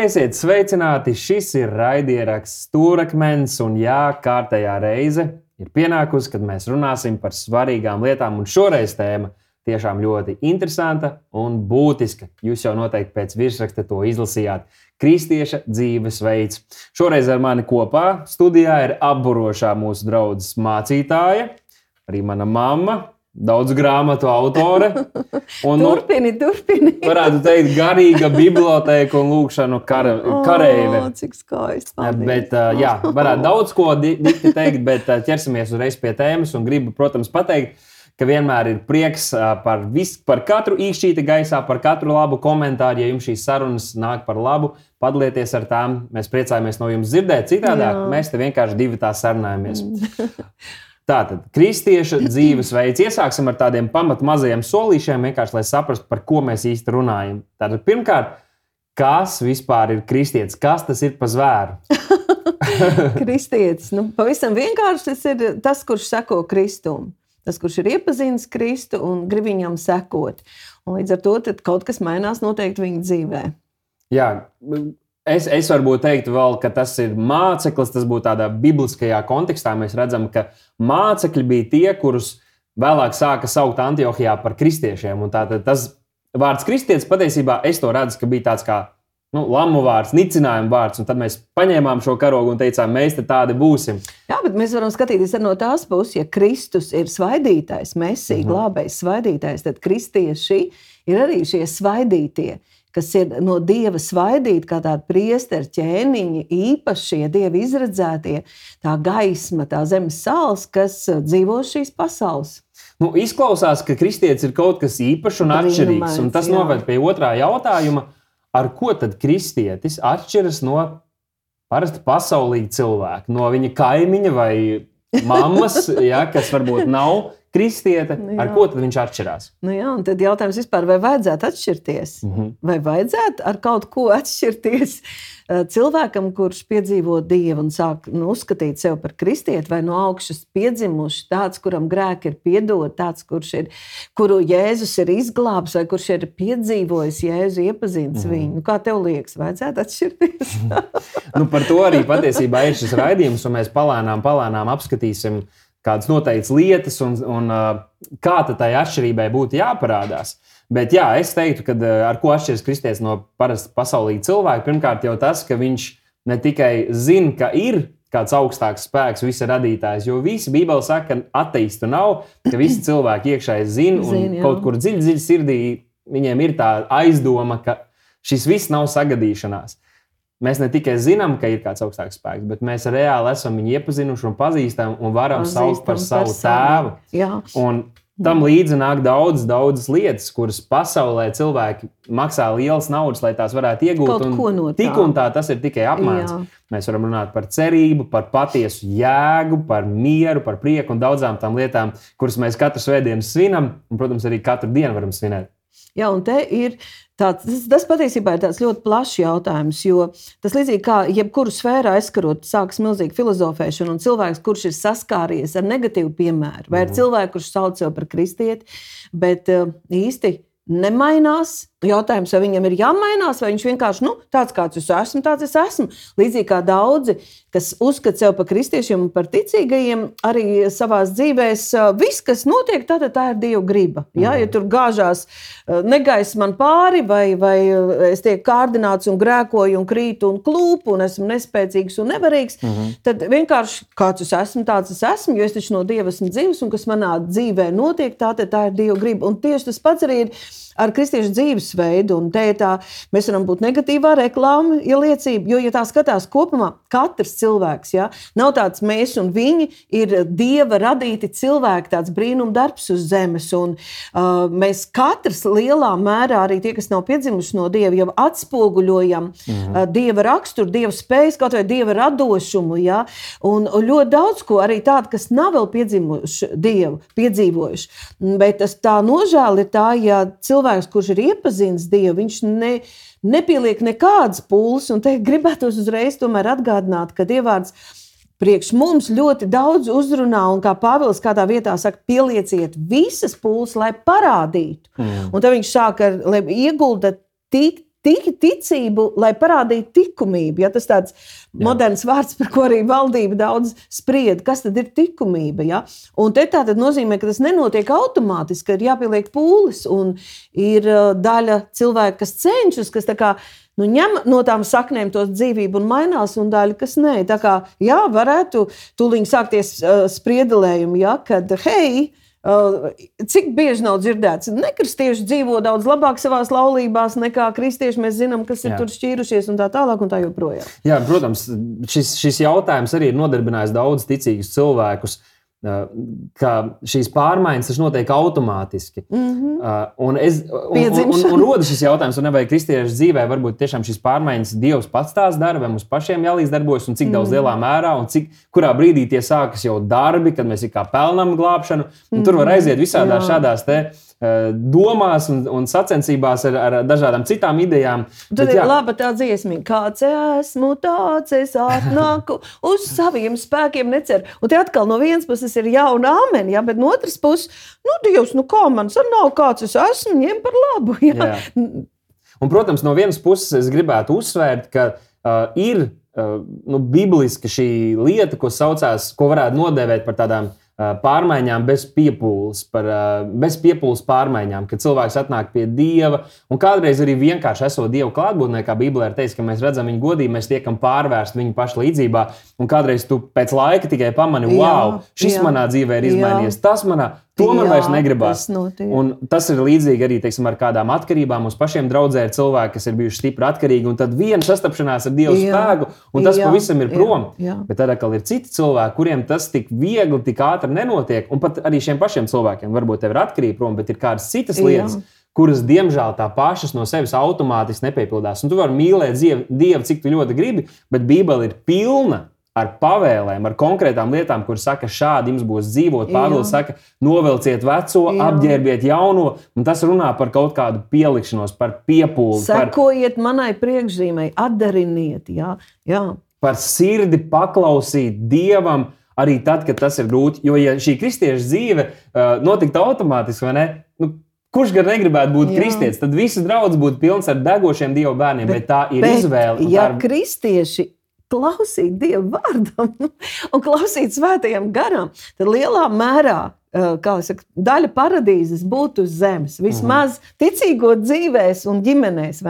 Esiet sveicināti! Šis ir raidieraksts Stūrakmens, un jā, kārtējā reize ir pienākusi, kad mēs runāsim par svarīgām lietām, un šoreiz tēma tiešām ļoti interesanta un būtiska. Jūs jau noteikti pēc virsraksta to izlasījāt. Kristieša dzīvesveids. Šoreiz ar mani kopā studijā ir apburošā mūsu draudzes mācītāja, arī mana mamma, daudz grāmatu autore. Un, turpini, turpini. varētu teikt, garīga biblioteka un lūkšanu kara, kareive. Oh, cik skaisti. Bet, jā, varētu daudz ko di- dikti teikt, bet ķersimies uzreiz pie tēmas. Un gribu, protams, pateikt, ka vienmēr ir prieks par, vis, par katru īkšķīti gaisā, par katru labu komentāru. Ja jums šīs sarunas nāk par labu, padalieties ar tām. Mēs priecājamies no jums dzirdēt. Citādāk Jā. mēs te vienkārši divi tā sarunājamies. Tātad, kristieša dzīvesveids. Iesāksim ar tādiem pamat mazajiem solīšiem, vienkārši lai saprastu, par ko mēs īsti runājam. Tātad, pirmkārt, kas vispār ir kristietis? Kas tas ir pa zvēru? Kristietis. Nu, pavisam vienkārši tas ir tas, kurš seko Kristum. Tas, kurš ir iepazinis Kristu un grib viņam sekot. Un līdz ar to kaut kas mainās noteikti viņa dzīvē. Jā, es, es varbūt teiktu, vēl, ka tas ir māceklis. Tas būtu tādā bibliskajā kontekstā. Mēs redzam, ka mācekļi bija tie, kurus vēlāk sāka saukt Antiohijā par kristiešiem. Un tātad tas vārds kristietis patiesībā es to redzu, ka bija tāds kā nu, lamu vārds, nicinājuma vārds. Tad mēs paņēmām šo karogu un teicām, mēs te tādi būsim. Jā, bet mēs varam skatīties no tās puses, ja Kristus ir svaidītājs, mesija, Mhm. glābējs, svaidītājs, tad kristieši ir arī šie svaidītie. Kas ir no dieva svaidīti, kā tādi priesteri, ķēniņi, īpašie dievi izredzētie, tā gaisma, tā zemes sāls, kas uh, dzīvo šīs pasaules. Nu, izklausās, ka kristietis ir kaut kas īpašs un atšķirīgs. Un tas noved pie otrā jautājuma, ar ko tad kristietis atšķiras no parasta pasaulīga cilvēka, no viņa kaimiņa vai mammas, ja, kas varbūt nav kristiete. Nu, Ar jā. ko tad viņš atšķirās? Nu jā, un tad jautājums vispār, vai vajadzētu atšķirties? Mhm. Vai vajadzētu ar kaut ko atšķirties eh, cilvēkam, kurš piedzīvo dievu un sāk nu, uzskatīt sevi par kristieti, vai no augšas piedzimuši, tāds, kuram grēki ir piedoti, tāds, kurš ir, kuru Jēzus ir izglābis, vai kurš ir piedzīvojis Jēzu, iepazīstis Mhm. viņu. Nu, kā tev liekas, vajadzētu atšķirties? Nu, par to arī patiesībā ir šis raidījums, un mēs palēnām, palēnām apskatīsim kādas noteiktas lietas, un, un uh, kā tad tai atšķirībai būtu jāparādās. Bet jā, es teiktu, ka uh, ar ko atšķiras kristietis no parasta pasaulīga cilvēka, pirmkārt jau tas, ka viņš ne tikai zina, ka ir kāds augstāks spēks, visa radītājs, jo visi Bībeli saka, ka ateistu nav, ka visi cilvēki iekšēji zina, un Zin, kaut kur dziļi, dziļi sirdī viņiem ir tā aizdoma, ka šis viss nav sagadīšanās. Mēs ne tikai zinām, ka ir kāds augstāks spēks, bet mēs reāli esam viņu iepazinuši un pazīstam un varam saukt par savu tēvu. Jā, Un tam līdzi nāk daudz, daudzas lietas, kuras pasaulē cilvēki maksā lielas naudas, lai tās varētu iegūt. No tā. Tik un tā tas ir tikai apmāns. Jā. Mēs varam runāt par cerību, par patiesu jēgu, par mieru, par prieku un daudzām tām lietām, kuras mēs katru svētdienu svinam, un, protams, arī katru dienu varam svinēt. Te ir tāds, tas, tas patiesībā ir tāds ļoti plašs jautājums, jo tas līdzīgi kā jebkuru sfēru aizskarot, sākas milzīga filozofēšana, un cilvēks, kurš ir saskāries ar negatīvu piemēru, vai ar cilvēku, kurš sauc sevi par kristieti, bet uh, īsti nemainās. Jautājums, vai viņam ir jāmainās, vai viņš vienkārši nu, tāds, kāds es esmu, tāds es esmu. Līdzīgi kā daudzi, kas uzskata sevi par kristiešiem un par ticīgajiem, arī savā dzīvē, viss, kas notiek, tā, tā ir Dieva griba. Ja, ja tur gāžās negaiss man pāri, vai, vai es tiek kārdināts un grēkoju, un krītu un klūpu, un esmu nespēcīgs un nevarīgs, Mhm. tad vienkārši kāds es esmu, tāds es esmu, jo es taču no Dieva esmu dzīves, un kas manā dzīvē notiek, tā, tā ir Dieva griba. Un tieši tas pats arī ir ar kristiešu dzīvesveidu. Un te tā, mēs varam būt negatīvā reklāma, ieliecība, jo, ja tā skatās kopumā, katrs cilvēks, ja, nav tāds mēs un viņi, ir dieva radīti cilvēki, tāds brīnumdarbs uz zemes. Un, uh, mēs katrs lielā mērā, arī tie, kas nav piedzimuši no dieva, jau atspoguļojam mhm. uh, dieva raksturu, dieva spējas, kaut vai dieva radošumu. Ja, un, ļoti daudz ko arī tādu, kas nav vēl piedzimuši dievu, piedzīvojuši. Bet tas tā nožēla ir tā, ja cilvēks, kurš ir iepazinis Dievu, viņš ne, nepieliek nekādas pūles. Un te gribētos uzreiz atgādināt, ka Dievārds priekš mums ļoti daudz uzrunā, un kā Pāvils kādā vietā saka, pielieciet visas pūles, lai parādītu. Mm. Un tad viņš sāk ar, iegulda tik ticību, lai parādītu likumību. Ja, tas tāds Jā. moderns vārds, par ko arī valdība daudz spried, kas tad ir likumība. Ja? Un te tā nozīmē, ka tas nenotiek automātiski, ka ir jāpieliek pūles un ir daļa cilvēku, kas cenšas, kas kā, nu, ņem no tām saknēm tos dzīvību un mainās, un daļa, kas nē. Tā kā jā, varētu tūlīt sākties uh, spriedelējumi, ja, kad hei, Cik bieži nav dzirdēts, ka nekristieši dzīvo daudz labāk savā laulībā nekā kristieši. Mēs zinām, kas ir Jā. tur šķīrušies un tā tālāk. Un tā joprojām. Jā, protams, šis, šis jautājums arī ir nodarbinājis daudzus ticīgus cilvēkus. Uh, ka šīs pārmaiņas notiek automātiski. Mm -hmm. Un, es, un, un, un rodas šis jautājums, vai kristiešu dzīvē varbūt tiešām šīs pārmaiņas Dievs pats tās dara, vai mums pašiem jālīdzdarbojas, un cik mm -hmm. daudz mhm. lielā mērā, un cik, kurā brīdī tie sākas jau darbi, kad mēs kā pelnām glābšanu. Mm -hmm. Tur var aiziet visādās šādās Eh, domās un, un sacensībās ar, ar dažādām citām idejām. Tad Bet, ir jā. laba tā dziesma, kāds esmu, tāds es atnāku, uz saviem spēkiem neceru. Un te atkal no vienas puses ir jauna amen, ja, bet no otras puses, nu, Dievs, nu kā man nav kāds es esmu, ņem par labu. Ja. Jā. Un, protams, no vienas puses es gribētu uzsvērt, ka uh, ir uh, nu, bibliska šī lieta, ko saucās, ko varētu nodēvēt par tādām pārmaiņām bez piepūles, par, bez piepūles pārmaiņām, kad cilvēks atnāk pie Dieva. Un kādreiz arī vienkārši esot Dieva klātbūtnē, kā Bībelē ir teikts, ka mēs redzam viņa godību, mēs tiekam pārvērsti viņa paša līdzjūtībā. Un kādreiz tu pēc laika tikai pamani, wow, šis jā, manā dzīvē ir izmainījies, jā. tas manā. To man Jā, vairs negribas. Tas, un tas ir līdzīgi arī teiksim, ar kādām atkarībām. Mums pašiem draudzē ir cilvēki, kas ir bijuši stipri atkarīgi, un tad viena sastapšanās ar Dieva jā, spēku, un tas jā, pavisam ir prom. Jā, jā. Bet tad atkal ir citi cilvēki, kuriem tas tik viegli, tik ātri nenotiek. Un pat arī šiem pašiem cilvēkiem varbūt ir atkarība prom, bet ir kādas citas lietas. Jā kuras, diemžēl, tā pašas no sevis automātiski nepiepildās. Un tu vari mīlēt Dievu, cik tu ļoti gribi, bet Bībele ir pilna ar pavēlēm, ar konkrētām lietām, kuras saka, šādi jums būs dzīvot. Pāvils saka, novelciet veco, Jā. apģērbiet jauno, un tas runā par kaut kādu pielikšanos, par piepūli. Sekojiet par... manai priekšzīmei, atdariniet. Jā. Jā. Par sirdi paklausīt Dievam. Arī tad, kad tas ir grūti, jo ja šī kristiešu dzīve uh, notiktu automātiski, vai ne? Nu, Kurš gan negribētu būt Jā. kristietis, tad visas draudzes būtu pilnas ar degošiem dievu bērniem, bet, bet tā ir bet, izvēle. Ja ir... kristieši klausīt Dieva vārdam un klausīt svētajam garam, tad lielā mērā saka, daļa paradīzes būtu uz zemes. Vismaz -hmm. ticīgo dzīvēs un ģimenēs.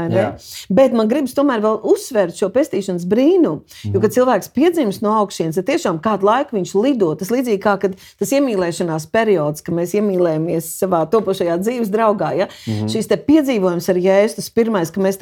Bet man gribas tomēr vēl uzsvērt šo pestīšanas brīnumu. Mm. Jo, kad mhm. cilvēks piedzimst no augšas, tad tiešām kādu laiku viņš lido. Tas līdzīgi kā tas iemīlēšanās periods, kad mēs iemīlējamies savā topošajā dzīves draugā. Ja? Mm. Šis piedzīvojums ar jēzus, tas pirmais, ka mēs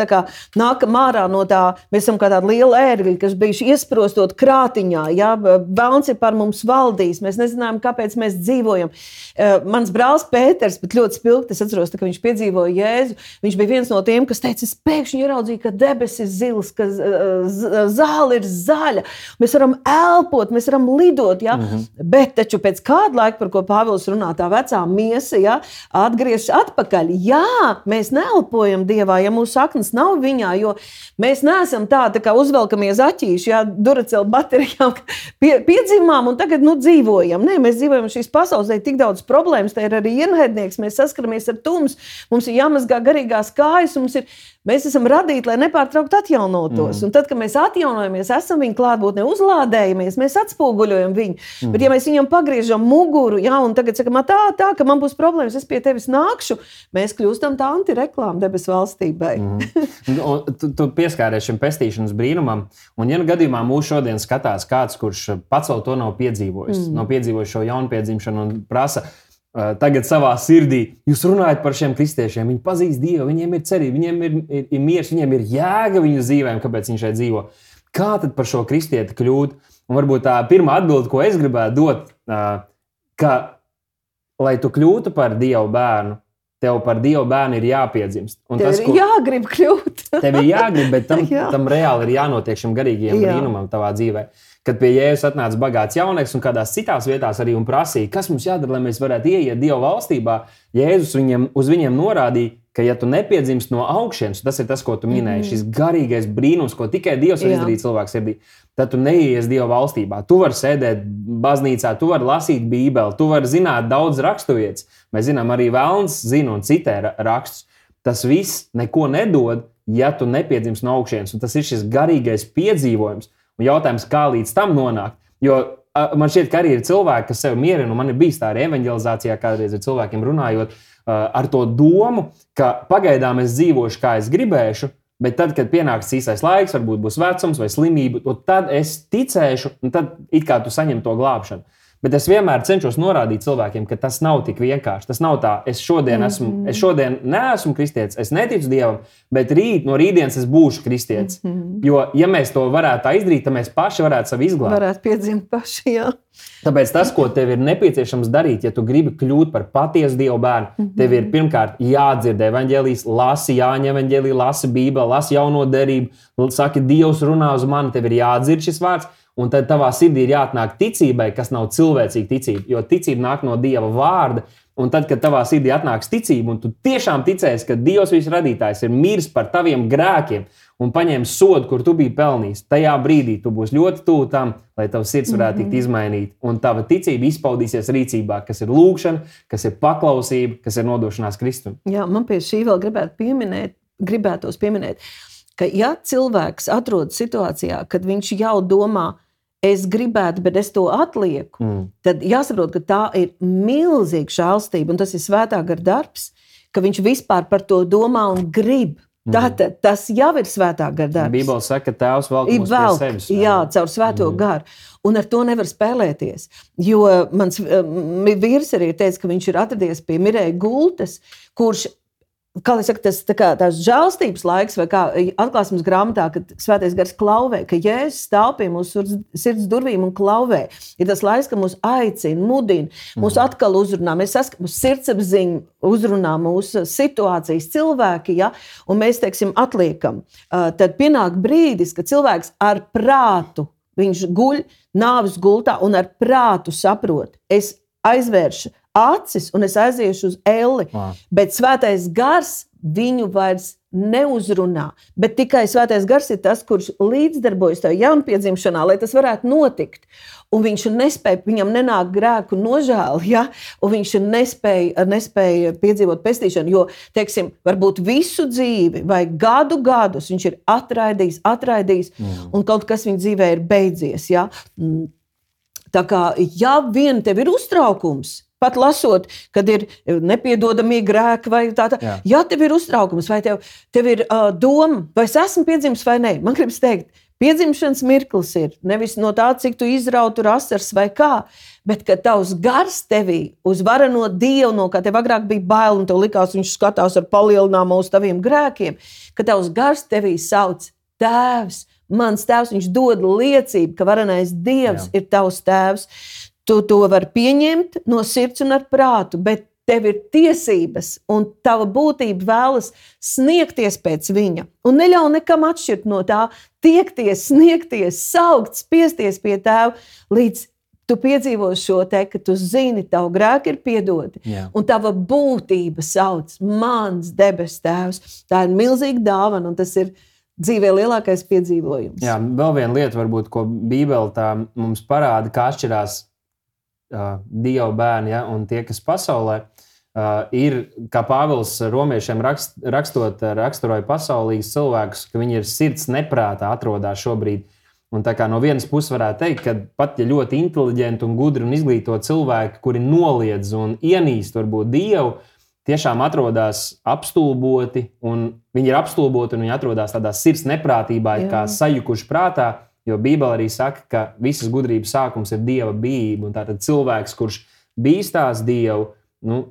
nākam ārā no tā, mēs esam kā tādi lieli ērgļi, kas bijuši iesprostot krātiņā. Ja? Velns ir par mums valdījis, mēs nezinām, kāpēc mēs dzīvojam piemēram, uh, mans brālis Pēters, bet ļoti spilgti es atceros, ka viņš piedzīvoja Jēzu. Viņš bija viens no tiem, kas teica, es pēkšņi ieraudzīju, ka debesis ir zils, ka uh, zāle ir zaļa. Mēs varam elpot, mēs varam lidot. Ja? Mm -hmm. Bet taču pēc kāda laika, par ko Pāvils runā, tā vecā miesa ja, atgriežas atpakaļ. Jā, mēs neelpojam Dievā, ja mūsu saknes nav viņā, jo mēs neesam tādi tā kā uzvelkamies aķīši, ja duracēl baterijām pie, piedzimām un tagad nu, dzīvojam. Nē, mēs dzīvojam šīs pasaules tik daudz problēmas, tā ir arī ienaidnieks, mēs saskaramies ar tumsu, mums ir jāmazgā garīgās kājas, mums ir, mēs esam radīti, lai nepārtraukti atjaunotos. Mm. Un tad, kad mēs atjaunojamies, esam viņa klātbūtnē, uzlādējamies, mēs atspoguļojam viņu. Mm. Bet, ja mēs viņam pagriežam muguru, jā, un tagad sakam, tā, tā, ka man būs problēmas, es pie tevis nākšu, mēs kļūstam tā antireklāma debesu valstībai. mm. tu, tu pieskāries šim pestīšanas brīnumam, un, ja nu gadījumā mūs šodien skatās kāds, kurš pats vēl to nav piedzīvojis, mm. nav piedzīvojis šo jaunpiedzimšanu un prasa. Tagad savā sirdī jūs runājat par šiem kristiešiem. Viņi pazīst Dievu, viņiem ir cerība, viņiem ir, ir, ir miers, viņiem ir jēga viņu dzīvēm, kāpēc viņi šeit dzīvo. Kā tad par šo kristieti kļūt? Un varbūt tā pirmā atbilde, ko es gribētu dot, ka, lai tu kļūtu par Dievu bērnu, tev par Dievu bērnu ir jāpiedzimst. Un tev tas, ko, ir jāgrib kļūt. tev ir jāgrib, bet tam, Jā. tam reāli ir jānotiek šim garīgajam brīnumam tavā dzīvēm kad pie Jēzus atnāca bagāts jaunieks un kādās citās vietās arī prasīja, kas mums jādara, lai mēs varētu ieiet Dieva valstībā. Jēzus viņiem, uz viņiem norādīja, ka, ja tu nepiedzimst no augšas, tas ir tas, ko tu minēji, mm. šis garīgais brīnums, ko tikai Dievs var izdarīt cilvēku sirdī, tad tu neies Dieva valstībā. Tu vari sēdēt baznīcā, tu vari lasīt Bībeli, tu vari zināt daudz raksturvietas. Mēs zinām, arī Vēlns zina un citē rakstus. Tas viss neko nedod, ja tu nepiedzimsi no augšas. Tas ir šis garīgais piedzīvojums. Jautājums, kā līdz tam nonākt. Jo man šķiet, ka arī ir cilvēki, kas sev mierina, un man ir bijis tā arī evanģelizācijā, kādreiz ar cilvēkiem runājot, ar to domu, ka pagaidām es dzīvošu, kā es gribēšu, Bet tad, kad pienāks īstais laiks, varbūt būs vecums vai slimība, tad es ticēšu, un tad it kā tu saņem to glābšanu. Bet es vienmēr cenšos norādīt cilvēkiem, ka tas nav tik vienkārši. Tas nav tā, es šodien, esmu, mm -hmm. es šodien neesmu kristietis, es neticu dievam, bet rīt, no rītdienas es būšu kristietis. Mm -hmm. Jo, ja mēs to varētu izdarīt, tad mēs paši varētu sevi izglābt. Varētu piedzimt paši. Jā. Tāpēc tas, ko tev ir nepieciešams darīt, ja tu gribi kļūt par patiesu dievu bērnu, mm -hmm. tev ir pirmkārt jādzird evanģēlijas, lasi Jāņa evanģēliju, lasi Bībeli, lasi jauno derību, saki, Dievs runā uz mani, tev ir jādzird šis vārds. Un tad tavā sirdī ir jāatnāk ticībai, kas nav cilvēcīga ticība, jo ticība nāk no Dieva vārda. Un tad, kad tavā sirdī atnāks ticība, un tu tiešām ticēsi, ka Dievs visu radītājs ir miris par taviem grēkiem un paņēmis sodu, kur tu biji pelnījis, tajā brīdī tu būsi ļoti tuvu tam, lai tavs sirds varētu tikt mhm. izmainīta. Un tava ticība izpaudīsies rīcībā, kas ir lūkšana, kas ir paklausība, kas ir nodošanās Kristum. Jā, man pie šī vēl gribētu pieminēt, gribētos pieminēt, ka ja cilvēks atrodas situācijā, kad viņš jau domā, es gribētu, bet es to atlieku, mm. tad jāsaprot, ka tā ir milzīga žēlstība un tas ir svētā gara darbs, ka viņš vispār par to domā un grib. Mm. Tātad tas jau ir svētā gara darbs. Bībeli saka, ka tēvs vēl ir vēl sevis. Jā, caur svēto mm. garu. Un ar to nevar spēlēties. Jo mans vīrs arī teica, ka viņš ir atradies pie Mirēja Gultas, kurš kā lai saka, tas tā kā, žēlstības laiks, vai kā atklāsmes grāmatā, kad svētais gars klauvē, ka Jēzus stāv pie mūsu sirds durvīm un klauvē. Ir tas laiks, kad mūs aicina, mudina, mūs mm. atkal uzrunā, mēs saskatām sirdsapziņu, uzrunā mūsu situācijas cilvēki, ja, un mēs, teiksim, atliekam. Tad pienāk brīdis, kad cilvēks ar prātu, viņš guļ nāves gultā un ar prātu saprot, es aizvēršu acis un es aiziešu uz elli. Wow. Bet svētais gars viņu vairs neuzrunā. Bet tikai svētais gars ir tas, kurš līdzdarbojas tajā jaunpiedzimšanā, lai tas varētu notikt. Un viņš nespēja, viņam nenāk grēku nožēla, ja? un viņš nespēja, nespēja piedzīvot pestīšanu. Jo, teiksim, varbūt visu dzīvi vai gadu gadus viņš ir atraidījis, atraidījis, mm. un kaut kas viņa dzīvē ir beidzies. Ja? Mm. Tā kā, ja vien tev ir uztraukums, Pat lasot, kad ir nepiedodamie grēki, vai tā tāda. Jā. Ja tev ir uztraukums, vai tev, tev ir uh, doma, vai es esmu piedzimis vai nē, man gribas teikt, piedzimšanas mirklis ir nevis no tā, cik tu izrautu asars vai kā, bet ka tavs gars tevī uz vareno dievu, no kā tev agrāk bija bail, un tev likās, viņš skatās ar palielinājumu uz taviem grēkiem, ka tavs gars tevī sauc Tēvs. Mans tēvs, viņš dod liecību, ka varenais dievs Jā. ir tavs tēvs. Tu to vari pieņemt no sirds un ar prātu, bet tev ir tiesības, un tava būtība vēlas sniegties pēc viņa. Un neļauj nekam atšķirt no tā, tiekties, sniegties, saukt, spiesties pie tēva, līdz tu piedzīvo šo te, ka tu zini, tavu grēku ir piedoti, Jā. un tava būtība sauc, mans debes tēvs. Tā ir milzīga dāvana, un tas ir dzīvē lielākais piedzīvojums. Jā, vēl viena lieta, varbūt, ko Bībele mums parāda, kā atšķirās Dieva bērni ja, un tie, kas pasaulē. Ir, kā Pāvils romiešiem rakst, rakstot, raksturoja pasaulīgus cilvēkus, ka viņi ir sirds neprātā, atrodas šobrīd. Un tā kā no vienas puses varētu teikt, ka pat ja ļoti inteliģenti, un gudri un izglītoti cilvēki, kuri noliedz un ienīst varbūt Dievu, tiešām atrodas apstulboti, un viņi ir apstulboti un viņi atrodas tādā sirds neprātībā, kā sajukuši prātā. Jo Bībele arī saka, ka visas gudrības sākums ir dieva bijība. Tātad cilvēks, kurš bīstās dievu, nu,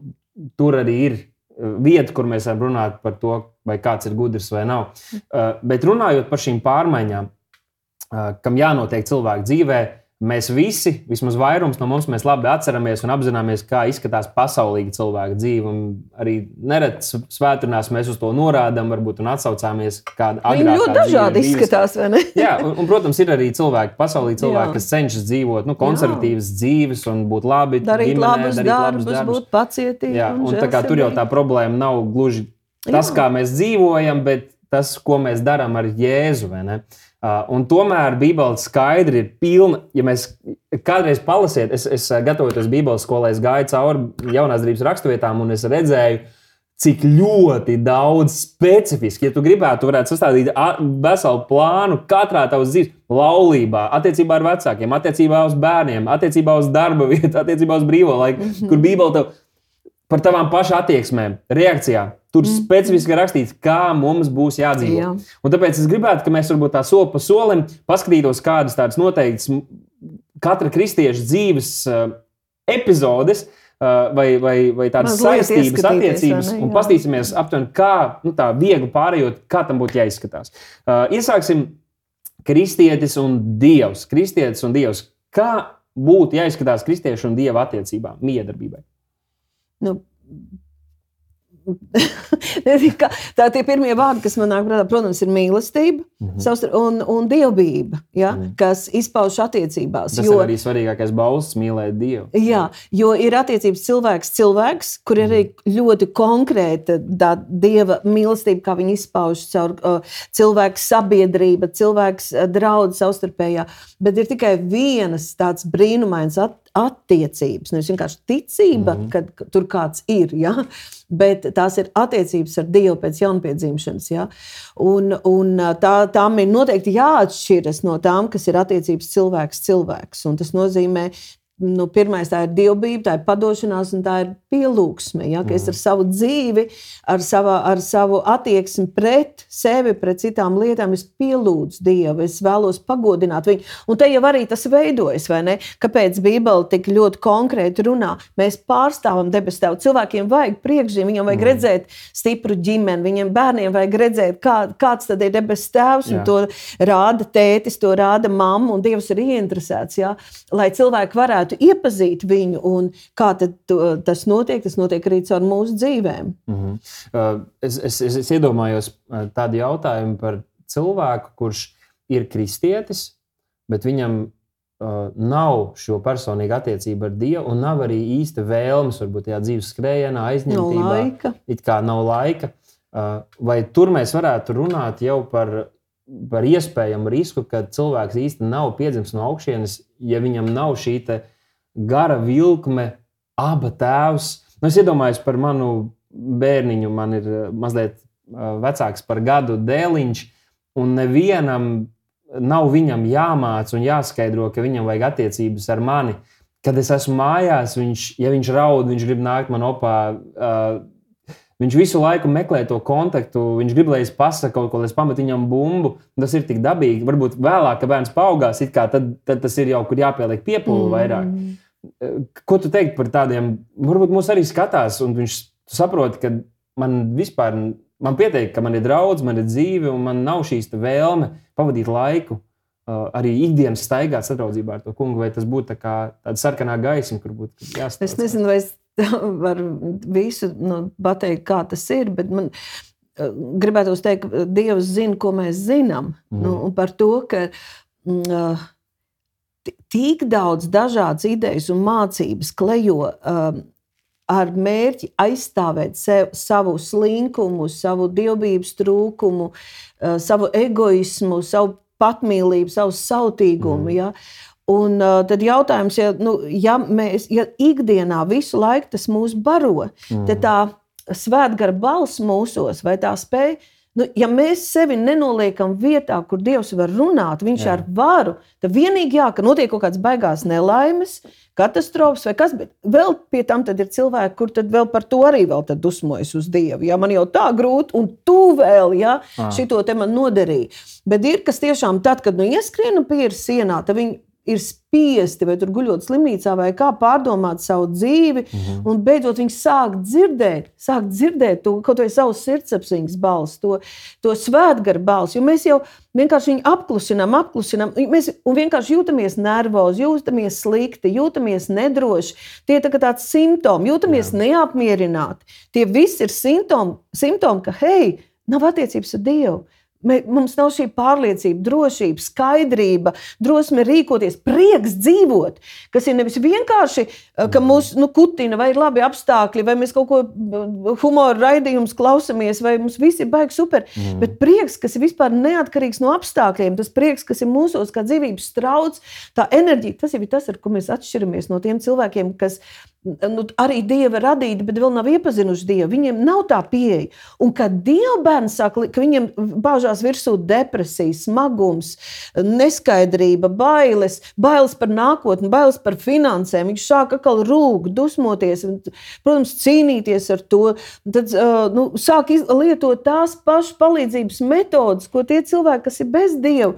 tur arī ir uh, vieta, kur mēs varam runāt par to, vai kāds ir gudrs vai nav. Uh, bet runājot par šīm pārmaiņām, uh, kam jānotiek cilvēku dzīvēm, Mēs visi, vismaz vairums no mums, labi atceramies un apzināmies, kā izskatās pasaulīga cilvēka dzīve. Arī nereti svētdienās mēs uz to norādām, varbūt atsaucāmies kādā agrākā Viņi ļoti dažādi dzīves. izskatās, vai ne? Jā, un, un, protams, ir arī cilvēki, pasaulīgi cilvēki, Jā. kas cenšas dzīvot nu, konservatīvas Jā. dzīves un būt labi, darīt ģimenē, labus darīt darbus, labus darbus, būt pacietīgi. Jā, un, un tur jau tā problēma nav gluži tas, Jā. kā mēs dzīvojam, bet tas, ko mēs darām ar Jēzu. Uh, un tomēr Bībele skaidri ir pilna. Ja mēs kādreiz palasiet, es, es gatavojoties Bībeles skolai, es gāju cauri jaunās darbības raksturvietām un es redzēju cik ļoti daudz specifiski, ja tu gribētu, tu varētu sastādīt veselu plānu katrā tavas dzīves, laulībā, attiecībā ar vecākiem, attiecībā uz bērniem, attiecībā uz darba vietu, attiecībā uz brīvo laiku, mm -hmm. kur Bībele tev par tavām pašām attieksmēm, reakcijām. Tur mm. specifiski rakstīts, kā mums būs jādzīvo. Jā. Un tāpēc es gribētu, ka mēs varbūt tā soli pa solim paskatītos kādas tādas noteiktas katra kristieša dzīves uh, epizodes, Uh, vai, vai, vai tādas Mazliet saistības, attiecības, ne, un paskatīsimies aptuveni, kā nu, tā viegli pārējot, kā tam būtu jāizskatās. Uh, iesāksim kristietis un dievs. Kristietis un dievs. Kā būtu jāizskatās kristiešu un dieva attiecībām, miedarbībai? Nu, tā ir pirmie vārdi, kas man nāk prātā. Protams, ir mīlestība mm -hmm. un, un dievbijība, ja, mm -hmm. kas izpaužas attiecībās. Tas jo, ir arī svarīgākais balss mīlēt Dievu. Jā, jo ir attiecības cilvēks, cilvēks, kur ir mm -hmm. arī ļoti konkrēta dieva mīlestība, kā viņi izpaužas caur uh, cilvēku sabiedrība, cilvēks uh, draudzes savstarpējā. Bet ir tikai vienas tāds brīnumains at, attiecības. Nevis vienkārši ticība, mm -hmm. ka tur kāds ir, ja? bet tās ir attiecības ar Dievu pēc jaunpiedzimšanas. Ja? Un, un tā, tām ir noteikti jāatšķiras no tām, kas ir attiecības cilvēks cilvēks. Un tas nozīmē nu, pirmais tā ir dievbijība, tā ir padošanās un tā ir pielūgsme. Ja? Ka es ar savu dzīvi, ar, savā, ar savu attieksmi pret sevi, pret citām lietām, es pielūdzu Dievu, es vēlos pagodināt viņu. Un te jau arī tas veidojas, vai ne? Kāpēc Bībele tik ļoti konkrēti runā? Mēs pārstāvam debesu Tēvu. Cilvēkiem vajag priekšzīmē, viņam vajag mm. redzēt stipru ģimeni, viņiem bērniem vajag redzēt, kā, kāds tad ir debesu Tēvs. To rāda tētis, to rāda mamma, un Dievs ir ieinteresēts, ja? lai cilvēki varētu iepazīt viņu, un kā tas notiek, tas notiek arī caur mūsu dzīvēm. Mm -hmm. es, es, es, es iedomājos uh, tādu jautājumu par cilvēku, kurš ir kristietis, bet viņam uh, nav šo personīgu attiecību ar Dievu, un nav arī īsta vēlmes, varbūt tajā dzīves skrējienā, aizņemtībā. Nav laika. It kā nav laika. Uh, vai tur mēs varētu runāt jau par par iespējamu risku, ka cilvēks īstenībā nav piedzimis no augšas, ja viņam nav šī gara vilkme, aba tēvs. Nu, es iedomājos par manu bērniņu, man ir eh, mazliet eh, vecāks par gadu dēliņš, un nevienam nav viņam jāmāca un jāskaidro, ka viņam vajag attiecības ar mani. Kad es esmu mājās, viņš, ja viņš raud, viņš grib nākt man opā. Uh, Viņš visu laiku meklē to kontaktu, viņš grib, lai es pasaku kaut ko, lai es pametu viņam bumbu. Tas ir tik dabīgi. Varbūt vēlāk, kad bērns paaugās, tad, tad tas ir jau kur jāpieliek piepūli mm. Ko tu teiktu par tādiem? Varbūt mūs arī skatās, un viņš saprot, ka man vispār man pietiek, ka man ir draudz, man ir dzīve, un man nav šīs vēlme pavadīt laiku. Uh, arī ikdienas staigāt sadraudzībā ar to kungu, vai tas būtu tā kā tāda sarkanā gaisma, kur būtu jāstāsta. Es nezinu, vai es varu visu nu, pateikt, kā tas ir, bet man uh, gribētu teikt, ka Dievs zina, ko mēs zinām. Mm. Nu, par to, ka uh, tik daudz dažādas idejas un mācības klejo um, ar mērķi aizstāvēt sev, savu slinkumu, savu dievbijības trūkumu, uh, savu egoismu, savu patmīlību, savu sautīgumu. Mm. Ja? Un uh, tad jautājums, ja, nu, ja mēs ja ikdienā visu laiku tas mūs baro, mm. tad tā svētgara balss mūsos vai tā spēja Nu, ja mēs sevi nenoliekam vietā, kur Dievs var runāt, Viņš jā. ar varu, tad vienīgi jā, ka notiek kaut kādas baigās nelaimes, katastrofas vai kas, bet vēl pie tam ir cilvēki, kur tad vēl par to arī dusmojas uz Dievu. Ja man jau tā grūti, un tu vēl ja, šito te man nodarīji. Bet ir kas tiešām tad, kad nu ieskrienu pie sienā, tad viņi ir spiesti, vai tur guļot slimnīcā, vai kā pārdomāt savu dzīvi. Mm -hmm. Un beidzot viņi sāk dzirdēt, sāk dzirdēt to kaut vai savu sirdsapziņas balsi, to, to svētgaru balsi. Jo mēs jau vienkārši viņu apklusinām, apklusinām. Mēs vienkārši jūtamies nervozi, jūtamies slikti, jūtamies nedroši. Tie ir tā tāds simptomi, jūtamies Jā. neapmierināti. Tie visi ir simptomi, simptomi ka hei, nav attiecības ar Dievu. Mums nav šī pārliecība, drošība, skaidrība, drosme rīkoties, prieks dzīvot. Kas ir nevis vienkārši, eh, ka mūs nu, kutina, vai ir labi apstākļi, vai mēs kaut ko eh, humoru raidījumus klausāmies, vai mums viss ir baigi super. Mm. Bet prieks, kas ir vispār neatkarīgs no apstākļiem, tas prieks, kas ir mūsos, kā dzīvības strauts, tā enerģija, tas ir tas, ar ko mēs atšķiramies no tiem cilvēkiem, kas nu, arī dieva radīti, bet vēl nav iepazinuši dievu. Viņiem nav tā pieeja. Un kad dieva bērns sāk, ka viņiem bāžās virsū depresija, smagums, neskaidrība, bailes, bailes par nākotni, bailes par finansēm, viņš sāk atkal rūkt, dusmoties, un, protams, cīnīties ar to. Tad nu, sāk lietot tās pašas palīdzības metodas, ko tie cilvēki, kas ir bez dieva,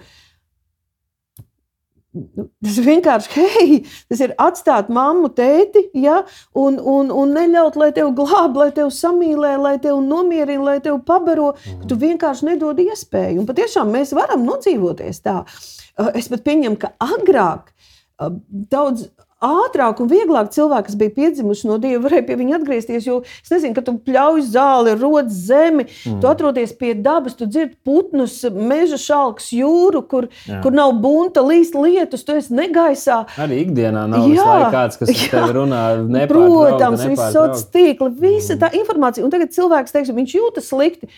Tas vienkārši hei, tas ir atstāt mammu, tēti, ja, un, un, un neļaut, lai tevi glābj, lai tevi samīlē, lai tevi nomierina, lai tevi pabaro. Mm. Tu vienkārši nedod iespēju. Un patiešām mēs varam nodzīvoties tā. Es pat pieņemu, ka agrāk daudz ātrāk un vieglāk cilvēki, kas bija piedzimuši no dieva, varēja pie viņa atgriezties. Jo es nezinu, ka tu pļauj zāli, rodas zemi, mm. tu atrodies pie dabas, tu dzirdi putnus, meža šalks, jūru, kur, Jā. kur nav bunta, līst lietus, tu esi negaisā. Arī ikdienā nav jā, kāds, kas jā, tev runā. Protams, viss sociālais tīkli, visa mm. tā informācija. Un tagad cilvēks teiks, viņš jūtas slikti.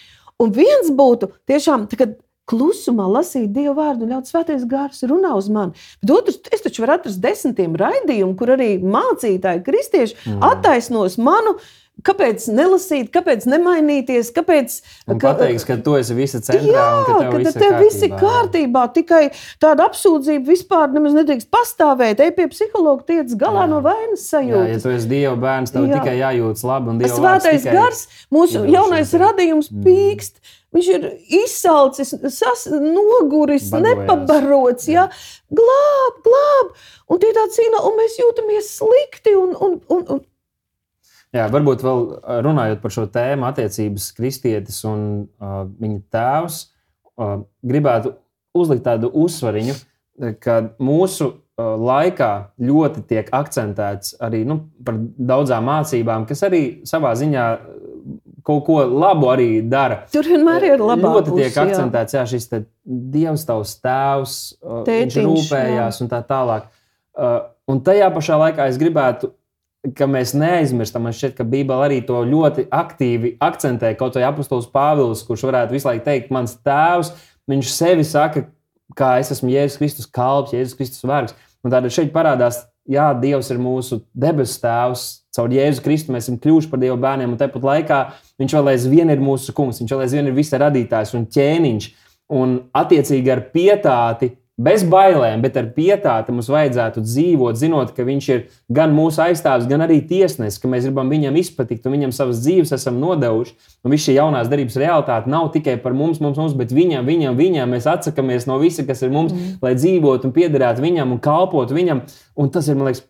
Un viens būtu tiešām, kad klusumā lasīt Dieva vārdu ļaut svētais gars runā uz mani. Bet otrs, es taču varu atrast desmitiem raidījumu, kur arī mācītāji, kristieši mm. attaisnos manu. Kāpēc nelasīt, kāpēc nemainīties? Kāpēc, ka, pateiks, ka tu esi visa centrā jā, un ka tev, ka tev viss ir kārtībā. Tikai tāda apsūdzība vispār nemaz nedrīkst pastāvēt. Ej pie psihologa, tiec galā jā. no vainas sajūtas. Jā, ja tu esi Dieva bērns, tev jā. tikai jājūtas labi. Svētais tikai... gars, mūsu jaunais radījums mm. pīkst. Mm Viņš ir izsalcis, sas, noguris, Badojās. nepabarots. Ja? Glāb, glāb! Un tie tā cīnā, un mēs jūtamies slikti. Un, un, un, un. Jā, varbūt vēl runājot par šo tēmu, attiecības kristietis un uh, viņa tēvs, uh, gribētu uzlikt tādu uzsvariņu, ka mūsu uh, laikā ļoti tiek akcentēts arī nu, par daudzām mācībām, kas arī savā ziņā kaut ko labu arī dara. Tur vienmēr ir labi. Ļoti tiek akcentēts, jā, šis dievs, tavs tēvs, Tētiņš, viņš rūpējās jā. un tā tālāk. Un tajā pašā laikā es gribētu, ka mēs neaizmirstam, man šķiet, ka Bībele arī to ļoti aktīvi akcentē. Kaut vai apustulis Pāvils, kurš varētu visu laiku teikt, mans tēvs, viņš sevi saka, kā es esmu Jēzus Kristus kalps, Jēzus Kristus vergs. Un tādēļ šeit parādās, jā, Dievs ir mūsu debesu tēvs, caur Jēzu Kristu mēs esam kļuvuši par Dieva bērniem, un tāpat laikā Viņš vēl aizvien ir mūsu kungs, viņš vēl aizvien ir visa radītājs un ķēniņš. Un attiecīgi ar pietāti, bez bailēm, bet ar pietāti mums vajadzētu dzīvot, zinot, ka viņš ir gan mūsu aizstāvis, gan arī tiesnesis, ka mēs gribam viņam izpatikt un viņam savas dzīves esam nodevuši. Un viss šī jaunās darbības realitāte nav tikai par mums, mums, mums bet viņam, viņam, viņam. Mēs atsakāmies no visa, kas ir mums, mm. lai dzīvotu un piederētu viņam un kalpotu viņam. Un tas ir, man liekas,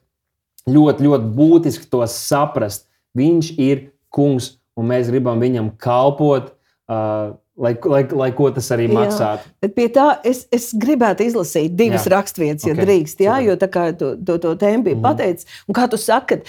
ļoti, ļoti būtiski to saprast. Viņš ir kungs un mēs gribam viņam kalpot. Uh, Lai, lai, lai ko tas arī maksātu. Pie tā es, es gribētu izlasīt divas jā. raksturvietas, ja okay. drīkst. Jā, jo tā kā to, to, to tēmu bija mm -hmm. pateicis, un kā tu saki,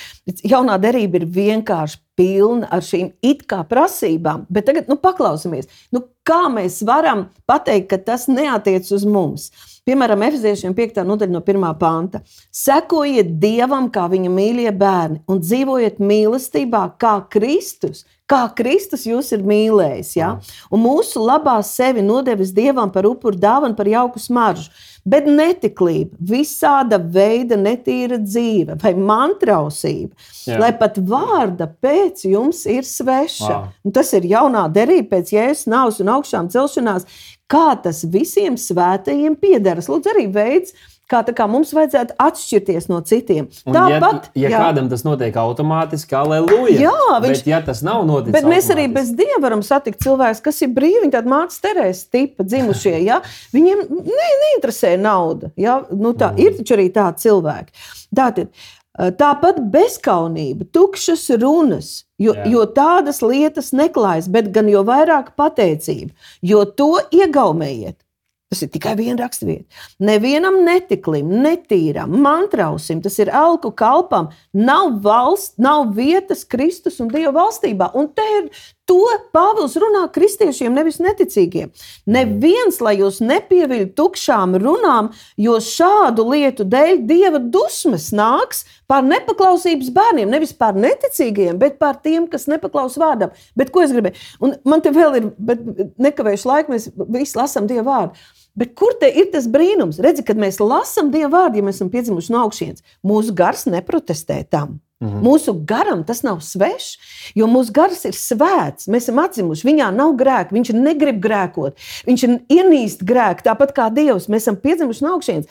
jaunā derība ir vienkārši pilna ar šīm it kā prasībām. Bet tagad nu, paklausāmies, nu, kā mēs varam pateikt, ka tas neatiec uz mums. Piemēram, Efeziešiem 5. nodaļa no 1. panta. Sekojiet Dievam, kā viņa mīļie bērni, un dzīvojiet mīlestībā, kā Kristus. Kā Kristus jūs ir mīlējis, ja? un mūsu labā sevi nodevis Dievam par upuru dāvanu, par jauku smaržu. Bet netiklība, visāda veida netīra dzīve vai mantrausība, Jā. lai pat vārda pēc jums ir sveša. Tas ir jaunā derība pēc jēzus nāves un augšām celšanās, kā tas visiem svētajiem piederas. Lūdzu, arī veids, kā, kā mums vajadzētu atšķirties no citiem. Un Tāpat, ja, ja jā, kādam tas notiek automātiski, aleluja. Jā, viņš, bet, ja tas nav noticis, bet mēs arī bez dieva varam satikt cilvēkus, kas ir brīvi, tādi mācīti terēs tipa dzimušie. Ja? Viņiem ne, neinteresē nauda. Ja? Nu, tā, mm. Ir taču arī tādi cilvēki. Tātad, Tāpat bezskaunība, tukšas runas, jo, Jā. jo tādas lietas neklājas, bet gan jo vairāk pateicība, jo to iegaumējiet. Tas ir tikai viena raksturvieta. Nevienam netiklim, netīram, mantrausim, tas ir elku kalpam. Nav valsts, nav vietas Kristus un Dieva valstībā. Un te ir to Pāvils runā kristiešiem, nevis neticīgiem. Neviens, lai jūs nepieviļ tukšām runām, jo šādu lietu dēļ Dieva dusmas nāks pār nepaklausības bērniem. Nevis pār neticīgiem, bet pār tiem, kas nepaklaus vārdam. Bet ko es gribēju? Un man te vēl ir, bet nekavējuši laiku, mēs visi lasām Dieva vārdu. Bet kur te ir tas brīnums? Redzi, kad mēs lasām Dieva vārdu, ja mēs esam piedzimuši no augšas, mūsu gars neprotestē tam. Mhm. Mūsu garam tas nav svešs, jo mūsu gars ir svēts. Mēs esam atzimuši, viņā nav grēka, viņš negrib grēkot, viņš ienīst grēku, tāpat kā Dievs. Mēs esam piedzimuši no augšas.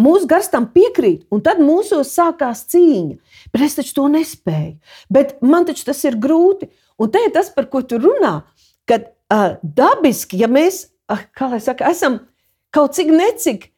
Mūsu gars tam piekrīt, un tad mūsos sākās cīņa. Bet es taču to nespēju. Bet man taču tas ir grūti. Un te ir tas, par ko tu runā. Kad uh, dabiski, ja mēs, uh, kā lai saka, esam kaut cik necik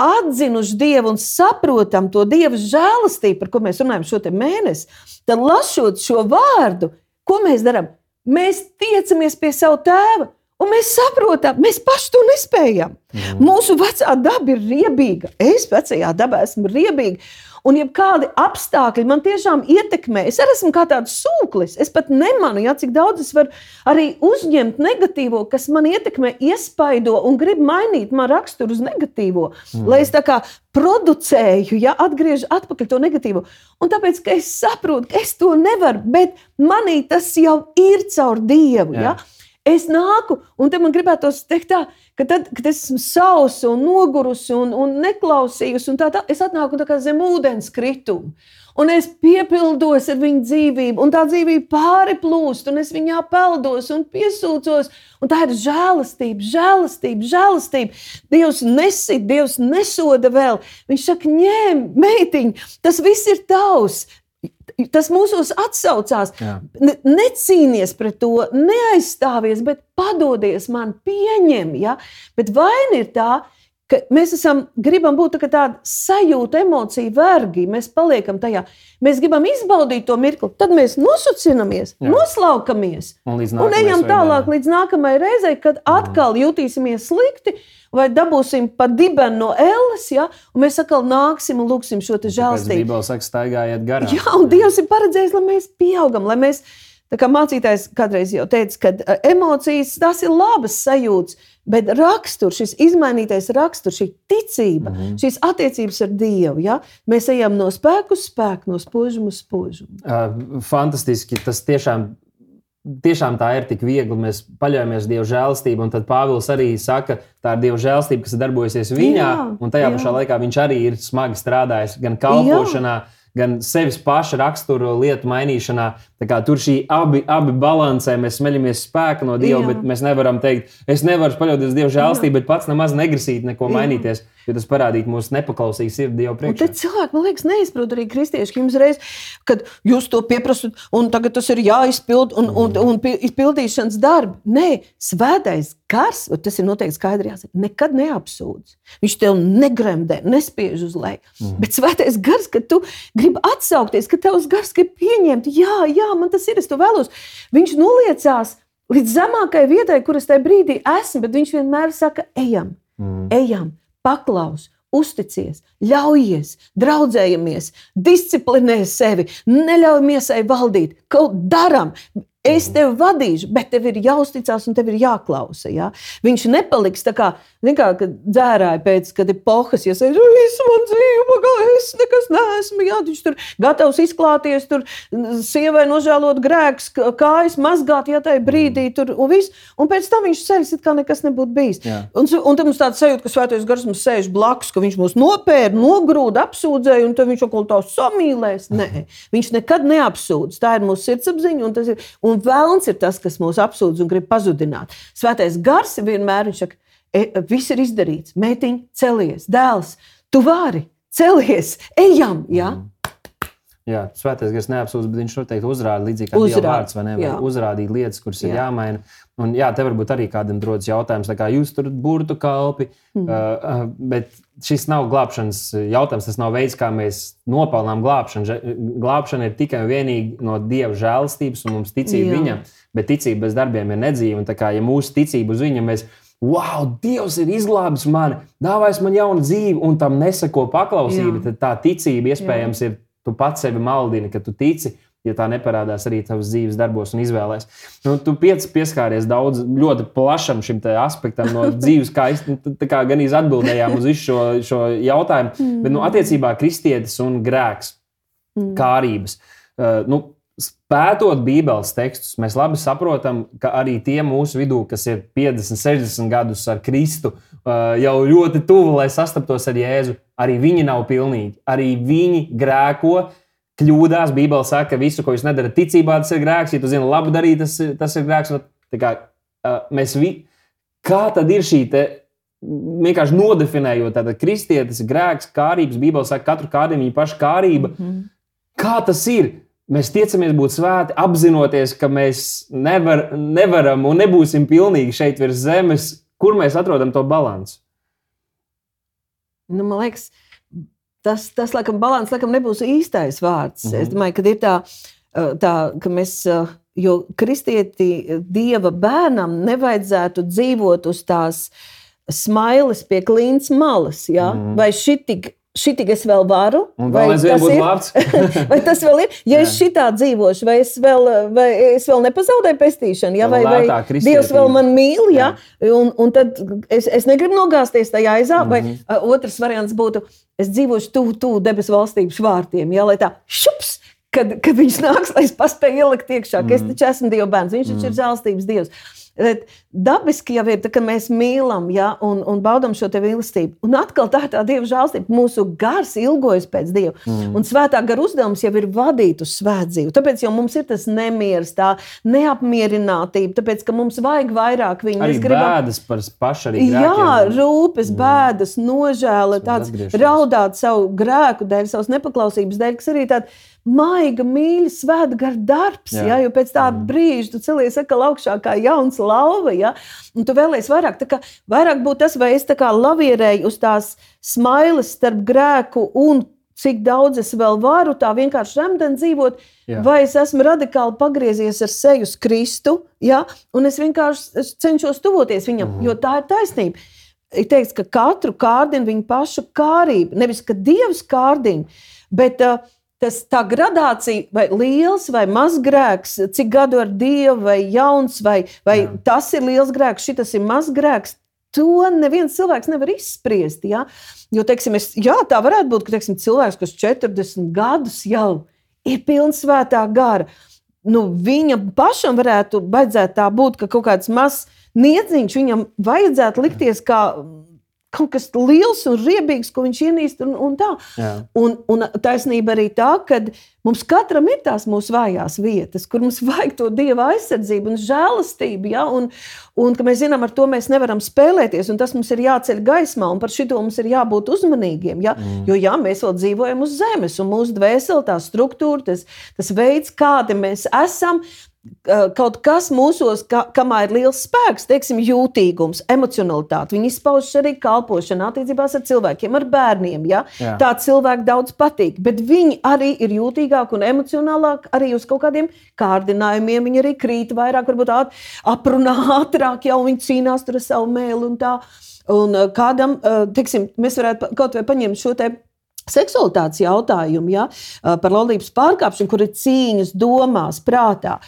atzinuši Dievu un saprotam to Dieva žēlastību, par ko mēs runājam šo mēnesi, tad lasot šo vārdu, ko mēs darām? Mēs tiecamies pie sava tēva. Un mēs saprotam, mēs paši to nespējam. Mm. Mūsu vecā daba ir riebīga. Es vecajā dabā esmu riebīga. Un, ja kādi apstākļi man tiešām ietekmē, es arī esmu kā tāds sūklis. Es pat nemanu, ja, cik daudz es varu arī uzņemt negatīvo, kas man ietekmē, iespaido un grib mainīt man raksturu uz negatīvo. Mm. Lai es tā kā producēju, ja atgriežu atpakaļ to negatīvo. Un tāpēc, ka es saprotu, ka es to nevaru, bet manī tas jau ir caur Dievu. Jā. Ja? Es nāku, un te man gribētos teikt, tā, ka tad, kad es esmu sausa un nogurusi un, un neklausījusi, un tā, tā, es atnāku tā zem ūdens kritumu. Un es piepildos ar viņu dzīvību, un tā dzīvība pāri plūst, un es viņā peldos un piesūcos. Un tā ir žēlastība, žēlastība, žēlastība. Dievs nesit, Dievs nesoda vēl. Viņš saka, ņem, meitiņ, tas viss ir tavs. Tas mūsos atsaucās. Ne, necīnies pret to, neaizstāvies, bet padodies man, pieņem. Ja? Bet vaina ir tā, ka mēs esam, gribam būt tā tāda sajūta, emocija, vergi. Mēs paliekam tajā. Mēs gribam izbaudīt to mirkli, tad mēs nosacinamies, noslaukamies un, un ejam tālāk līdz nākamajai reizei, kad atkal jutīsimies slikti vai dabūsim pa dibenu no ēles, ja, un mēs atkal nāksim un lūgsim šo žēlstību. Bībeli saka, staigājiet garām. Jā, un Dievs ir paredzējis, lai mēs pieaugam, lai mēs, tā kā mācītājs kādreiz jau teica, ka e, emocijas tas ir labas sajūtas, bet raksturs, šis izmainītais raksturs, šī ticība, mm -hmm. šīs attiecības ar Dievu, ja, mēs ejam no spēku uz spēku, no spožuma uz spožumu. Uh, fantastiski, tas tiešām tiešām tā ir tik viegli. Mēs paļaujamies uz Dieva žēlastību, un tad Pāvils arī saka, tā ir Dieva žēlastība, kas ir darbojusies viņā, jā, un tajā jā. pašā laikā viņš arī ir smagi strādājis gan kalpošanā. Jā. Gan sevis paša raksturu lietu mainīšanā. Tur šī abi, abi balansē, mēs smeļamies spēku no Dieva, Jā. bet mēs nevaram teikt, es nevaru paļauties uz Dieva žēlstību, bet pats nemaz negrasīt neko Jā. mainīties. Jo tas parādīja mūsu nepaklausīgu sirdi Dievu priekšā. Tad cilvēki, man liekas, neizprot arī kristieši, ka jums reiz, kad jūs to pieprasat, un tagad tas ir jāizpild, un, un, un, un izpildīšanas darbi. Nē, svētais gars, tas ir noteikti skaidri jāsaka, nekad neapsūdz. Viņš tev negremdē, nespiež uz leju. Mm. Bet svētais gars, kad tu gribi atsaukties, ka tavs gars grib pieņemt, jā, jā, man tas ir, es to vēlos. Viņš noliecās līdz zemākajai vietai, kur es tajā brīdī esmu, bet viņš vienmēr saka, ejam, mm. ejam paklaus, uzticies, ļaujies, draudzējamies, disciplinē sevi, neļauj miesai valdīt, kaut darām. Es tevi vadīšu, bet tev ir jāuzticas un tev ir jāklausa. Ja? Viņš nepaliks tā kā, kā dzērāja pēc kad epohas, ja sēž, visu man dzīvi, pagaidi, es nekas neesmu. Jā, viņš tur gatavs izklāties, tur sievai nožēlot grēks, kājas mazgāt, ja tajā brīdī tur un viss. Un pēc tam viņš ceļas, it kā nekas nebūtu bijis. Jā. Un, un tad mums tāds sajūta, ka svētais gars mums sēž blakus, ka viņš mūs nopēra, nogrūda, apsūdzēja, un tad viņš kaut ko tādu samīlēs. Nē, viņš nekad neapsūdz. Tā ir mūsu sirdsapziņa. Un ir, un vēlns ir tas, kas mūs apsūdz un grib pazudināt. Svētais gars vienmēr ir saka, e, viss ir izdarīts. Mētiņ, celies, dēls, tu vari, celies, ejam! Ja? Mm. Jā, svētais gars neapsūdz, bet viņš noteikti uzrāda līdzīgi kā Uzrād, vārds, uzrādīt lietas, kuras jā. ir jāmaina. Un jā, te varbūt arī kādam rodas jautājums, kā jūs tur burtu kalpi, mm. uh, bet šis nav glābšanas jautājums. Tas nav veids, kā mēs nopelnām glābšanu. Glābšana ir tikai un vienīgi no Dieva žēlastības un mums ticība jā. viņam, bet ticība bez darbiem ir nedzīva. Un tā kā ja mūsu ticība uz viņu mēs wow, Dievs ir izglābis mani, dāvājis man jaunu dzīvi, un tam nesako paklausība, Jā. tad tā ticība iespējams Jā. ir Tu pats sevi maldini, ka tu tici, ja tā neparādās arī tavas dzīves darbos un izvēlēs. Nu, tu pieskāries daudz, ļoti plašam šim aspektam no dzīves, kā, nu, kā gan atbildējām uz visu šo, šo jautājumu. Mm. Bet nu, attiecībā kristietis un grēks, mm. kārības. Uh, nu, Pētot Bībeles tekstus, mēs labi saprotam, ka arī tie mūsu vidū, kas ir 50, 60 gadus ar Kristu, uh, jau ļoti tuvu, lai sastaptos ar Jēzu, arī viņi nav pilnīgi. Arī viņi grēko, kļūdās. Bībele saka, ka visu, ko jūs nedarat ticībā, tas ir grēks. Ja tu zini, labi darīt, tas, ir- tas ir grēks. Nu, tā kā, mēs vi... Kā tad ir šī te, vienkārši nodefinējot, tāda kristietis, grēks, kārības, Bībele saka, katru kārību viņa paša kārība. Mm -hmm. Kā tas ir? Mēs tiecamies būt svēti, apzinoties, ka mēs nevar, nevaram un nebūsim pilnīgi šeit virs zemes. Kur mēs atrodam to līdzsvaru? Nu, man liekas, tas, tas laikam, balans laikam nebūs īstais vārds. Mm Mhm. -hmm. Es domāju, ka ir tā, uh, tā ka mēs. uh, Jo kristieti uh, dieva bērnam nevajadzētu dzīvot uz tās smailes pie klīnas malas. Ja? Mm Mhm. -hmm. Vai šitik es vēl varu? Un vai tas ir? vārds. vai tas vēl ir? Ja es šitā dzīvošu, vai es vēl, vai es vēl nepazaudēju pestīšanu, ja? vai, vai Lētā Dievs vēl man mīl, ja? un, un tad es, es negribu nogāzties tajā aizā, mm -hmm. vai Mhm. uh, otrs variants būtu, es dzīvošu tuvu tuv debesu valstības vārtiem, ja? lai tā šups! Kad, kad viņš nāks, lai es paspēju ielikt iekšā, ka Mhm. es taču esmu Dieva bērns, viņš taču ir žēlstības Dievs. Bet Dabiski jau ir tā, ka mēs mīlam ja, un, un baudām šo te mīlestību. Un atkal tā ir tā Dieva žēlstība. Mūsu gars ilgojas pēc Dieva. Mm. Un svētā gara uzdevums jau ir vadīt uz svētdzīvu. Tāpēc jau mums ir tas nemieris, tā neapmierinātība, tāpēc ka mums vajag vairāk. Arī Mēs gribam- bēdas par pašu arī Jā, grēkiem. rūpes, bēdas, nožēla, tāds raudāt savu grēku dēļ, savas nepaklausības dēļ, kas arī tāds maiga, mīļa, svētgara darbs. Jā. Ja, jo pēc tāda brīža tu celies atkal augšā kā jauns lauva, ja, un tu vēlēsies vairāk. Tā kā Vairāk būtu tas, vai es tā kā lavierēju uz tās smailes starp grēku un cik daudz es vēl varu tā vienkārši remdeni dzīvot, Jā. vai es esmu radikāli pagriezies ar seju uz Kristu, ja, un es vienkārši es cenšos tuvoties viņam, mm. jo tā ir taisnība. Ir teikts, ka katru kārdina viņa paša kārība. Nevis, ka Dievs kārdina, bet uh, tas tā gradācija, vai liels vai mazs grēks, cik gadu ar Dievu, vai jauns, vai, vai Jā. tas ir liels grēks, šis ir mazs grēks. To neviens cilvēks nevar izspriest. Ja? Jo, teiksim, es, jā, tā varētu būt, ka teiksim, cilvēks, kas 40 gadus jau ir pilns svētā gara, nu, viņam pašam varētu vajadzētu tā būt, ka kaut kāds mazs niedziņš viņam vajadzētu likties kā kaut kas liels un riebīgs, ko viņš ienīst. Un, un tā. Jā. Un, un taisnība arī tā, ka mums katram ir tās mūsu vājās vietas, kur mums vajag to dieva aizsardzību un žēlastību. Ja? Un, un ka mēs zinām, ar to mēs nevaram spēlēties, un tas mums ir jāceļ gaismā, un par šo mums ir jābūt uzmanīgiem. Ja? Mm. Jo jā, mēs vēl dzīvojam uz zemes, un mūsu dvēsele, tā struktūra, tas, tas veids, kādi mēs esam. Kaut kas mūsos, ka, kamā ir liels spēks, teiksim, jūtīgums, emocionalitāte. Viņi izpaužas arī kalpošanā, attiecībās ar cilvēkiem, ar bērniem. Ja? Jā. Tā cilvēki daudz patīk, bet viņi arī ir jūtīgāki un emocionālāki arī uz kaut kādiem kārdinājumiem. Viņi arī krīt vairāk, varbūt aprunā ātrāk, jau viņi cīnās ar savu mēlu un tā. Un eh, kādam, eh, teiksim, mēs varētu kaut vai paņemt šo te. Seksualitātes jautājumu ja, eh, par laulības pārkāpšanu, kur ir cīņas domās, prātā.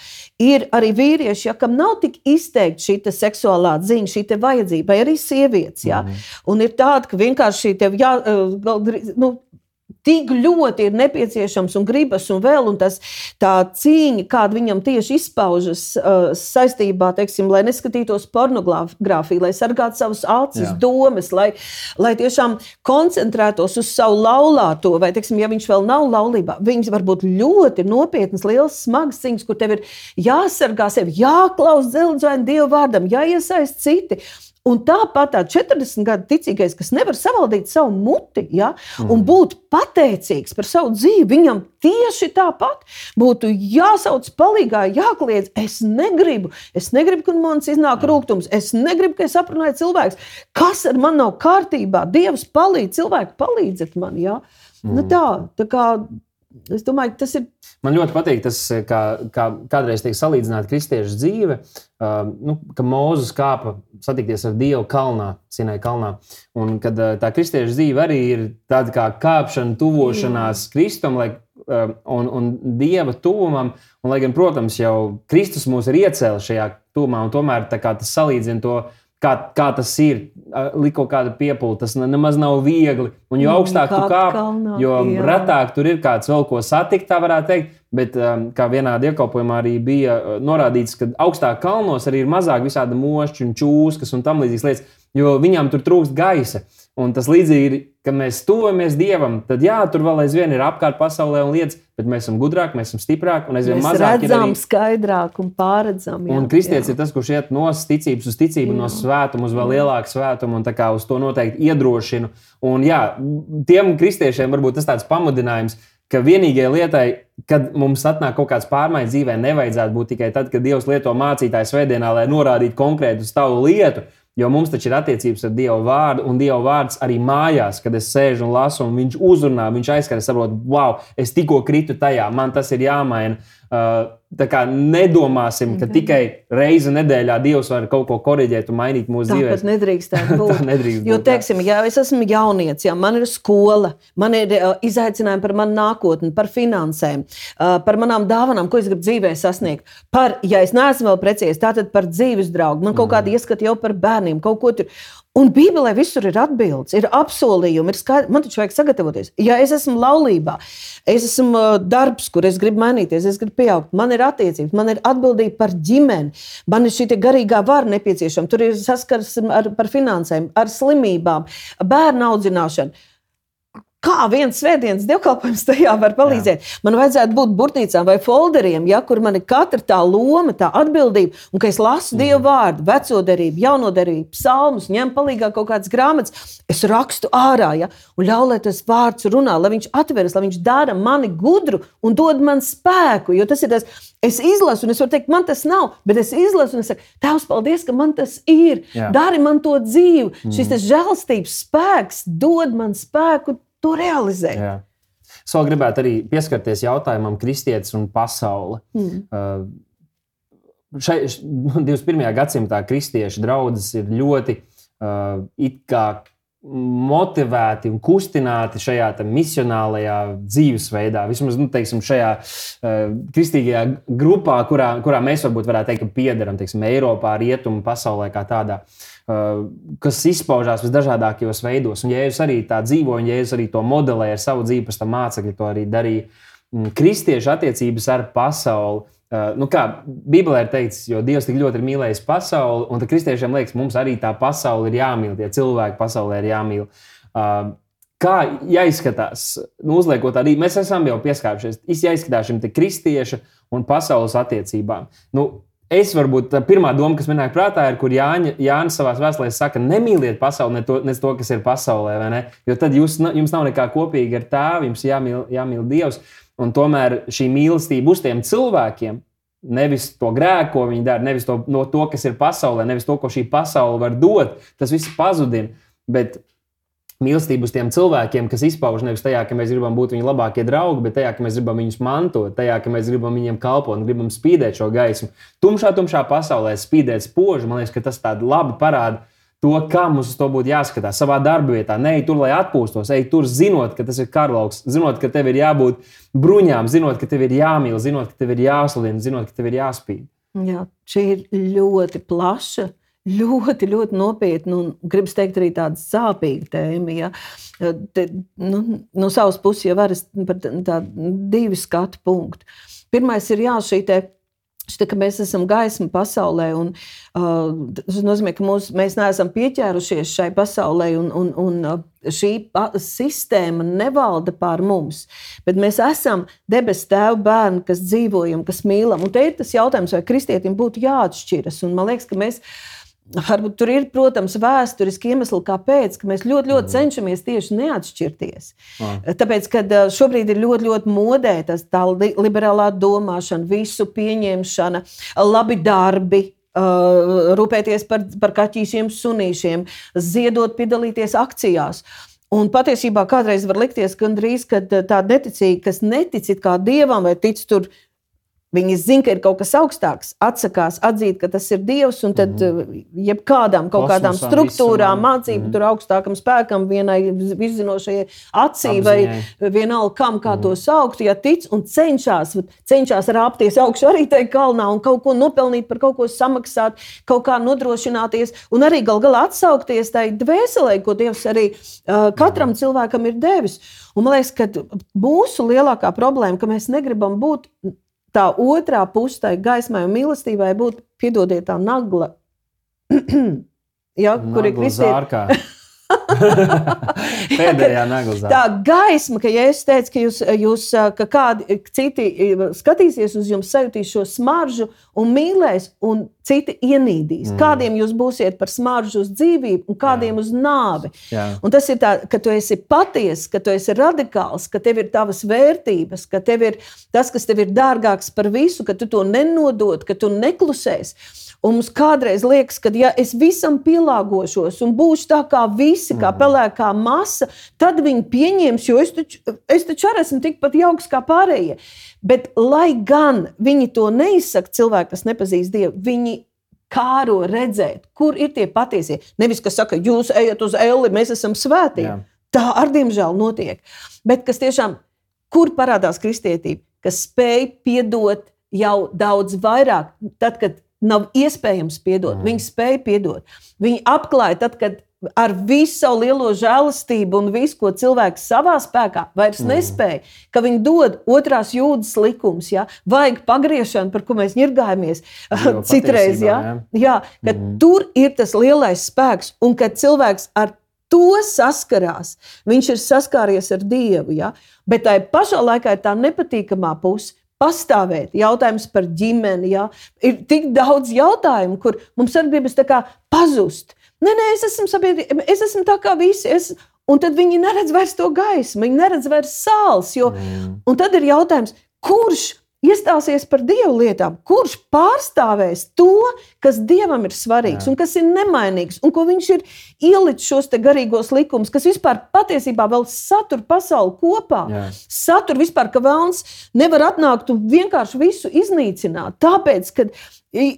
Ir arī vīrieši, ja, kam nav tik izteikti šī seksuālā ziņa, šī vajadzība, vai arī sievietes. Ja, Mhm. Un ir tāda, ka vienkārši šī te, jā, eh, nu, tik ļoti ir nepieciešams un gribas, un vēl un tas, tā cīņa, kāda viņam tieši izpaužas uh, saistībā, teiksim, lai neskatītos pornogrāfiju, lai sargātu savas acis, Jā. domas, lai, lai tiešām koncentrētos uz savu laulāto, vai, teiksim, ja viņš vēl nav laulībā, viņas var būt ļoti nopietnas, liels, smags cīņas, kur tev ir jāsargā sevi, jāklaus dzelzceļa dievu vārdam, jāiesaist citi. Un tāpat tā 40 gadu ticīgais, kas nevar savaldīt savu muti ja, un būt pateicīgs par savu dzīvi, viņam tieši tāpat būtu jāsauc palīgā, jākliedz. Es negribu, es negribu, ka man iznāk rūkums, es negribu, ka es aprunāju cilvēku. Kas ar mani nav kārtībā? Dievs palīdz, cilvēki palīdziet man. Ja? Mm. Nu tā, tā kā, es domāju, tas ir Man ļoti patīk tas, kā, kā kādreiz tiek salīdzināta kristiešu dzīve, uh, nu, ka Mozus kāpa satikties ar Dievu kalnā, Sinai kalnā. Un kad uh, tā kristiešu dzīve arī ir tāda kā kāpšana, tuvošanās Kristum lai, uh, un, un Dieva tuvumam. Un, lai gan, protams, jau Kristus mūs ir iecēlis šajā tuvumā, un tomēr tas salīdzina to. Kā, kā tas ir, liko kāda piepūle, tas ne- nemaz nav viegli. Un jo Mm, augstāk tu kāp, jo jā. retāk tur ir kāds vēl ko satikt, tā varētu teikt. Bet um, kā vienā dievkalpojumā arī bija uh, norādīts, ka augstāk kalnos arī ir mazāk visādi mošķi un čūskas un tam līdzīgas lietas. jo viņām tur trūkst gaisa. Un tas līdzīgi ir, kad mēs tuvojamies Dievam, tad jā, tur vēl aizvien ir apkārt pasaulē un lietas, bet mēs esam gudrāki, mēs esam stiprāki un aizvien Mēs mazāk redzam, arī skaidrāk un pārredzam. jā, Un kristietis ir tas, kurš iet no ticības uz ticību, Jā. no svētuma uz vēl lielāku svētumu, un tā kā uz to noteikti iedrošinu. Un, jā, tiem kristiešiem varbūt tas tāds pamudinājums, ka vienīgajai lietai, kad mums atnāk kaut kāds pārmaiņas dzīvē, nevajadzētu būt tikai tad, kad Dievs lieto mācītāju svētdienā, lai norādītu konkrētu uz tavu lietu. Jo mums taču ir attiecības ar Dieva vārdu, un Dieva vārds arī mājās, kad es sēžu un lasu, un viņš uzrunā, viņš aizskar, es saprotu, wow, es tikko kritu tajā, man tas ir jāmaina. Tā kā nedomāsim, ka tikai reizi nedēļā Dievs var kaut ko korrigēt un mainīt mūsu dzīvē. pat nedrīkstētu būt. Nedrīkst Jo, būt, jā. teiksim, ja es esmu jaunietis, ja man ir skola, man ir uh, izaicinājumi par manu nākotni, par finansēm, uh, par manām dāvanām, ko es gribu dzīvē sasniegt. Par, ja es neesmu vēl precīzi, tātad par dzīves draugu, man kaut kāda ieskata jau par bērniem, kaut ko tur. Un Bībelē visur ir atbildes, ir apsolījumi, ir skaidrs. Man taču vajag sagatavoties. Ja es esmu laulībā, es esmu uh, darbs, kur es gribu mainīties, es gribu pieaugt, man ir attiecības, man ir atbildība par ģimeni, man ir šī garīgā vara nepieciešama, tur ir saskars ar, par finansēm, ar slimībām, bērnu audzināšanu. Kā viens svētdienas dievkalpojums tajā var palīdzēt? Jā. Man vajadzētu būt burtnīcām vai folderiem, ja, kur man ir katra tā loma, tā atbildība, un ka es lasu mm. Dievu vārdu, veco derību, jauno derību, psalmus, ņem palīdzīgā kaut kādas grāmatas. Es rakstu ārā, ja, un ļauj, lai tas vārds runā, lai viņš atveras, lai viņš dara mani gudru un dod man spēku. Jo tas ir tas, es izlasu, un es varu teikt, man tas nav, bet es izlasu, un es saku, Tēvs, paldies, ka man tas ir. Jā. Dari man to dzīvi. Mm. Šis žēlstības spēks dod man spēku to realizēt. Jā. Es vēl gribētu arī pieskarties jautājumam, kristietis un pasaule. Mm. Uh, šai, š- 21. gadsimtā kristiešu draugs ir ļoti uh, motivēti un kustināti šajā misionālajā dzīvesveidā. Vismaz nu, teiksim, šajā uh, kristīgajā grupā, kurā, kurā mēs varbūt varētu teikt, ka piederam teiksim, Eiropā, Rietumu pasaulē kā tādā. Uh, kas izpaužās visdažādākajos veidos. Un Jēzus arī tā dzīvoja, un Jēzus arī to modelēja ar savu dzīvi, pēc tam mācekļi to arī darīja. Mm, Kristiešu attiecības ar pasauli. Uh, nu kā Bībelē ir teikts, jo Dievs tik ļoti ir mīlējis pasauli, un tad kristiešiem liekas, mums arī tā pasaule ir jāmīl, tie cilvēki pasaulē ir jāmīl. Uh, kā jāizskatās, nu, uzliekot tādu, mēs esam jau pieskārušies, jāizskatās šim te kristiešu un pasaules attiecībām. Nu, Es varbūt tā pirmā doma, kas man nāk prātā, ir, kur Jāņa, Jānis savā vēstulē saka, nemīliet pasauli, ne to, ne to kas ir pasaulē. Jo tad jūs, jums nav nekā kopīga ar tēvu, jums jāmīl, jāmīl Dievs. Un tomēr šī mīlestība uz tiem cilvēkiem, nevis to grēku, ko viņi dara, nevis to, no to, kas ir pasaulē, nevis to, ko šī pasaule var dot, tas viss pazudina. Bet mīlestību uz tiem cilvēkiem, kas izpauž nevis tajā, ka mēs gribam būt viņu labākie draugi, bet tajā, ka mēs gribam viņus mantot, tajā, ka mēs gribam viņiem kalpot un gribam spīdēt šo gaismu. Tumšā, tumšā pasaulē spīdēt spoži, man liekas, ka tas tādi labi parāda. To, kā mums uz to būtu jāskatās savā darba vietā, ne tur, lai atpūstos, ej tur, zinot, ka tas ir karalauks, zinot, ka tev ir jābūt bruņām, zinot, ka tev ir jāmīl, zinot, ka tev ir jāsludina, zinot, ka tev ir jāspīd. Jā, šī ir ļoti plaša. Ļoti, ļoti nopietna un, gribas teikt, arī tāda sāpīga tēma. Ja. Te, nu, no savas puses jau var tādu divu skatu punktu. Pirmais ir jā, šī te Šitā, ka mēs esam gaisma pasaulē, un uh, tas nozīmē, ka mūs, mēs neesam pieķērušies šai pasaulē, un, un, un uh, šī sistēma nevalda pār mums. Bet mēs esam debesu tēva bērni, kas dzīvojam, kas mīlam. Un te ir tas jautājums, vai kristietim būtu jāatšķiras. Un man liekas, ka mēs. Varbūt tur ir, protams, vēsturiski iemesli, kāpēc mēs ļoti, ļoti cenšamies tieši neatšķirties. Ah. Tāpēc, kad ā, šobrīd ir ļoti, ļoti modē tas tā li- liberālā domāšana, visu pieņemšana, labi darbi. Uh, rūpēties par, par kaķīšiem, sunīšiem, ziedot, piedalīties akcijās. Un patiesībā kādreiz var likties, gandrīz, ka tāda neticīga, kas netic kā dievam vai tic tur, viņi zina, ka ir kaut kas augstāks, atsakās atzīt, ka tas ir dievs, un tad mm -hmm. jebkādām kaut kādām Kosmosam, struktūrām, mācību, mm -hmm. tur augstākam spēkam, vienai viszinošajai acī vai Apziņai. vienalga, kam kā to saukt, ja tic un cenšas, cenšas rāpties augšu arī tajā kalnā un kaut ko nopelnīt, par kaut ko samaksāt, kaut kā nodrošināties un arī gal galā atsaukties tai dvēselē, ko Dievs arī uh, katram cilvēkam ir devis. Un man liekas, ka mūsu lielākā problēma, ka mēs negribam būt tā otrā pusē, tai gaismai un mīlestībai, būt, piedodiet, tā nagla. ja, kur ir kristieti. Pēdējā naglazā. Tā gaisma, ka, ja es teicu, ka, jūs, jūs, ka kādi citi skatīsies uz jums, sajutīs šo smaržu un mīlēs, un citi ienīdīs. Mm. Kādiem jūs būsiet par smaržu uz dzīvību, un kādiem Jā. uz nāvi. Jā. Un tas ir tā, ka tu esi patiesa, ka tu esi radikāls, ka tev ir tavas vērtības, ka tev ir tas, kas tev ir dārgāks par visu, ka tu to nenodod, ka tu neklusēsi. Un mums kādreiz liekas, ka, ja es visam pielāgošos un būšu tā kā visi, kā mhm. pelēkā masa, tad viņi pieņems, jo es taču, es taču arī esmu tikpat jauks kā pārējie. Bet, lai gan viņi to neizsaka, cilvēki, kas nepazīst Dievu, viņi kāro redzēt, kur ir tie patiesie. Nevis, kas saka, jūs ejat uz elli, mēs esam svētī. Jā. Tā ar diemžēl notiek. Bet kas tiešām, kur parādās kristietība, kas spēj piedot jau daudz vairāk, tad, kad nav iespējams piedot. Mm. Viņi spēja piedot. Viņi apklāja tad, kad ar visu savu lielo žēlastību un visu, ko cilvēks savā spēkā vairs mm. nespēja, ka viņi dod otrās jūdas likums, ja? vajag pagriešanu, par ko mēs ņirgājamies citreiz. Ja? Jā. Jā, ka mm. Tur ir tas lielais spēks, un kad cilvēks ar to saskarās, viņš ir saskāries ar Dievu. Ja? Bet tā pašā laikā ir tā nepatīkamā puse pastāvēt. Jautājums par ģimeni. Jā. Ir tik daudz jautājumu, kur mums arī gribas pazust. Nē, nē, es esmu sabiedrība, es esmu tā kā visi. Es, un tad viņi neredz vairs to gaismu, viņi neredz vairs sāls. Jo, mm. Un tad ir jautājums, kurš iestāsies par dievu lietām, kurš pārstāvēs to, kas dievam ir svarīgs Jā. un kas ir nemainīgs, un ko viņš ir ielicis šos garīgos likumus, kas vispār patiesībā vēl satur pasauli kopā. Jā. Satur vispār, ka vēlns nevar atnākt un vienkārši visu iznīcināt. Tāpēc, kad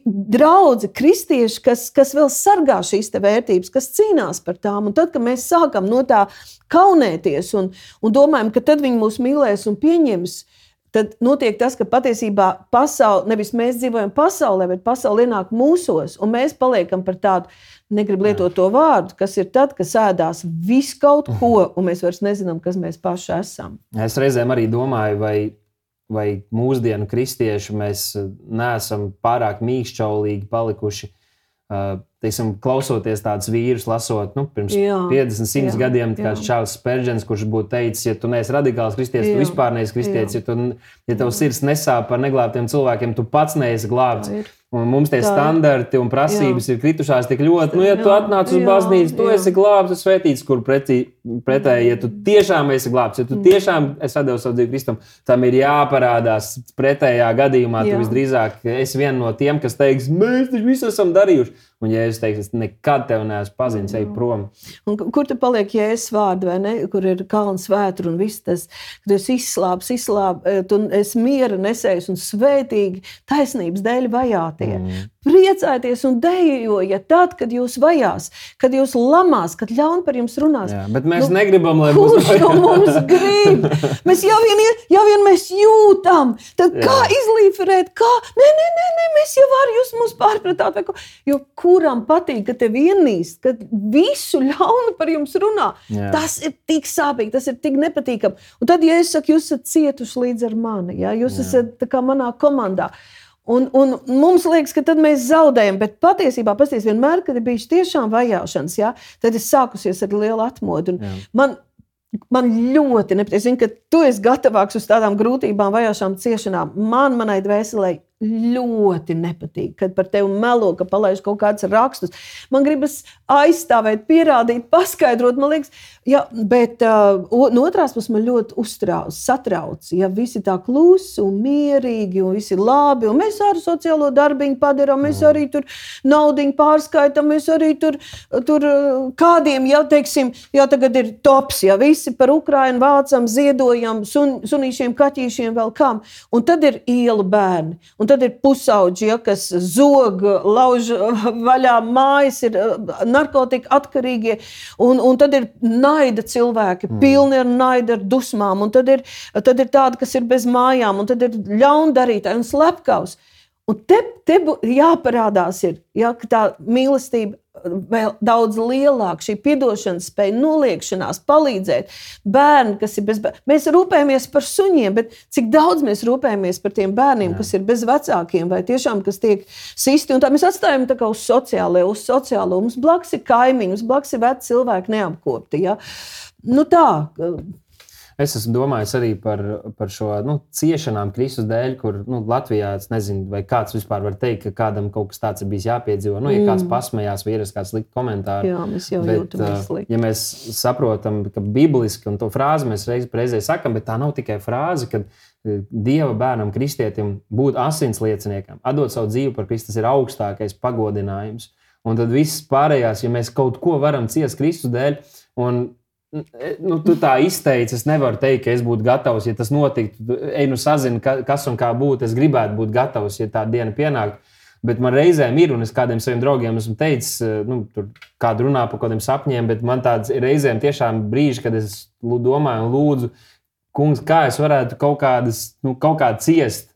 draugi, kristieši, kas, kas vēl sargā šīs vērtības, kas cīnās par tām. Un tad, kad mēs sākam no tā kaunēties un, un domājam, ka tad viņi mūs mīlēs un pieņems, tad notiek tas, ka patiesībā pasaule, nevis mēs dzīvojam pasaulē, bet pasaule ienāk mūsos, un mēs paliekam par tādu, negribu lietot to vārdu, kas ir tad, kad sēdās visu kaut ko, un mēs vairs nezinām, kas mēs paši esam. Es reizēm arī domāju, vai, vai mūsdienu kristieši mēs neesam pārāk mīkšķaulīgi palikuši teiksim, klausoties tādus vīrus, lasot, nu, pirms jā, 50, 100 jā, gadiem, kāds Čārlis Spērģents, kurš būtu teicis, ja tu neesi radikāls kristietis, tu vispār neesi kristietis, jā. ja, tu, ja tev sirds nesāp par neglābtiem cilvēkiem, tu pats neesi glābts. Un mums tie tā. standarti un prasības jā. ir kritušās tik ļoti. Nu, ja tu atnāc uz baznīcu, tu jā. esi glābts, svētīts, kur pretī, pretēji, ja tu tiešām esi glābts, ja tu mm. tiešām esi devis savu dzīvi Kristum, tam ir jāparādās pretējā gadījumā. Jā. Tu visdrīzāk esi viens no tiem, kas teiks, mēs taču visu esam darījuši. Un, ja es teiktu, es nekad tevi neesmu pazinis, ej prom. Un, kur tu paliek, ja es vārdu, vai ne? Kur ir kalns vētra un viss tas, kad es izslāpstu, izslāpstu, eh, tu esi miera nesējis un svētīgi taisnības dēļ vajātie. Mm. Priecājieties un dejojiet tad, kad jūs vajās, kad jūs lamās, kad ļauni par jums runās. Jā, bet mēs nu, negribam, lai kurš no mums grib. Mēs jau vien, jau vien mēs jūtam, tad Jā. kā izlīferēt, kā, nē, nē, nē, nē mēs jau varam jūs mums pārpratāt. Jo kuram patīk, ka te vienīst, kad visu ļaunu par jums runā, Jā. tas ir tik sāpīgi, tas ir tik nepatīkami. Un tad, ja es saku, jūs esat cietuši līdz ar mani, ja? jūs Jā. esat manā komandā. Un, un mums liekas, ka tad mēs zaudējam, bet patiesībā, pasties, vienmēr, kad ir bijis tiešām vajāšanas, ja, tad ir sākusies ar lielu atmodu. Man, man ļoti nepatīk. Ka tu esi gatavāks uz tādām grūtībām, vajāšanām, ciešanām. Man, manai dvēselē, ļoti nepatīk, kad par tevi melo, ka palaiž kaut kādus rakstus. Man gribas aizstāvēt, pierādīt, paskaidrot. Man liekas, ja, bet uh, no otras puses man ļoti uztrauc, satrauc. Ja visi tā klusi un mierīgi, un viss ir labi, un mēs ar sociālo darbiņu padarām, mēs arī tur naudu pārskaitām, mēs arī tur, tur kādiem, ja teiksim, ja tagad ir tops, ja visi par Ukrainu vācam, ziedojam, sun, sunīšiem, kaķīšiem, vēl kam. Un tad ir iela bērni. Un Un tad ir pusauģi, ja, kas zog, lauž vaļā mājas, ir uh, narkotika atkarīgie. Un, un tad ir naida cilvēki, mm. pilni ar naida, ar dusmām. Un tad ir, tad ir tādi, kas ir bez mājām, un tad ir ļaundarītāji un slepkavs. Un te, te jāparādās, ir, ja, ka tā mīlestība vēl daudz lielāka, šī atdošanas spēja, noliekšanās, palīdzēt. Bērni, kas ir bez bērniem, mēs rūpējamies par suņiem, bet cik daudz mēs rūpējamies par tiem bērniem, Jā. kas ir bez vecākiem, vai tiešām kas tiek sisti. Tā mēs atstājam tā uz sociālo, uz sociālo. Mums blakus ir kaimiņi, mums blakus ir veci cilvēki neapkopti. Ja? Nu tā, Es esmu domājis arī par, par šo nu, ciešanām Kristus dēļ, kur nu, Latvijā es nezinu, vai kāds vispār var teikt, ka kādam kaut kas tāds ir bijis jāpiedzīvo. Nu, ja mm. kāds pasmējās, vai ir kāds slikts komentārs. Jā, mēs jau bet, jūtamies slikti. Ja mēs saprotam, ka bibliski un to frāzi mēs reiz, reizē sakam, bet tā nav tikai frāze, ka Dieva bērnam, kristietim, būt asins lieciniekam, atdot savu dzīvi par Kristus, ir augstākais pagodinājums. Un tad viss pārējās, ja mēs kaut ko varam ciest Kristus dēļ, un Nu, tu tā izteici, es nevaru teikt, ka es būtu gatavs, ja tas notiktu. Ej, nu, sazini, kas un kā būtu. Es gribētu būt gatavs, ja tā diena pienāktu. Bet man reizēm ir, un es kādiem saviem draugiem esmu teicis, nu, tur kāda runā par kādiem sapņiem, bet man tāds ir reizēm tiešām brīži, kad es domāju un lūdzu, kungs, kā es varētu kaut kādas, nu, kaut kā ciest.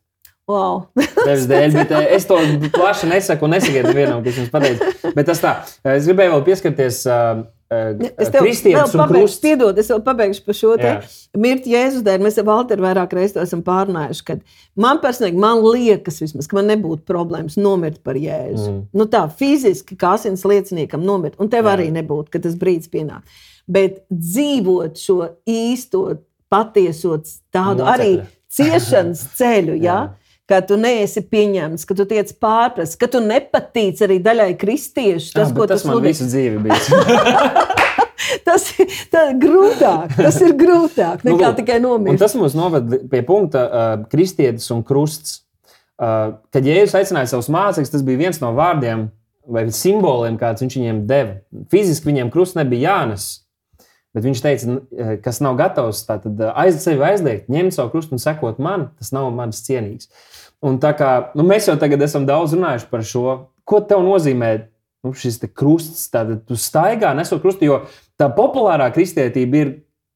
Wow. Tevis dēļ, bet eh, es to plaši nesaku un nesaku nevienam, kas jums pateica. Bet tas tā, es gribēju vēl pieskarties. Uh, Es tev pabeigšu, piedod, es vēl pabeigšu par šo te mirti Jēzus dēļ. Mēs ar Valteru vairāk reizes esam pārnājuši, ka man personīgi, man liekas vismaz, ka man nebūtu problēmas nomirt par Jēzu. Mm. Nu tā, fiziski, kā asins lieciniekam nomirt, un tev Jā. arī nebūtu, kad tas brīdis pienāk. Bet dzīvot šo īsto, patieso tādu Nocekļa. arī ciešanas ceļu, ja? ka tu neesi pieņemts, ka tu tiec pārprasts, ka tu nepatīc arī daļai kristiešu. Tas, Jā, tas man sludē... visu dzīvi bija. tas ir grūtāk. Tas ir grūtāk nu, nekā nu, tikai nomirt. Tas mums noved pie punkta uh, kristietis un krusts. Uh, kad Jēzus aicināja savus mācekļus, tas bija viens no vārdiem vai simboliem, kāds viņš viņiem deva. Fiziski viņiem krusts nebija jānes. Bet viņš teica, kas nav gatavs tad aiz sevi aizliegt, ņemt savu krustu un sekot man, tas nav manis cienīgs. Un tā kā nu, mēs jau tagad esam daudz runājuši par šo, ko tev nozīmē nu, šis krusts, tad tu staigā nesot krustu, jo tā populārā kristietība ir,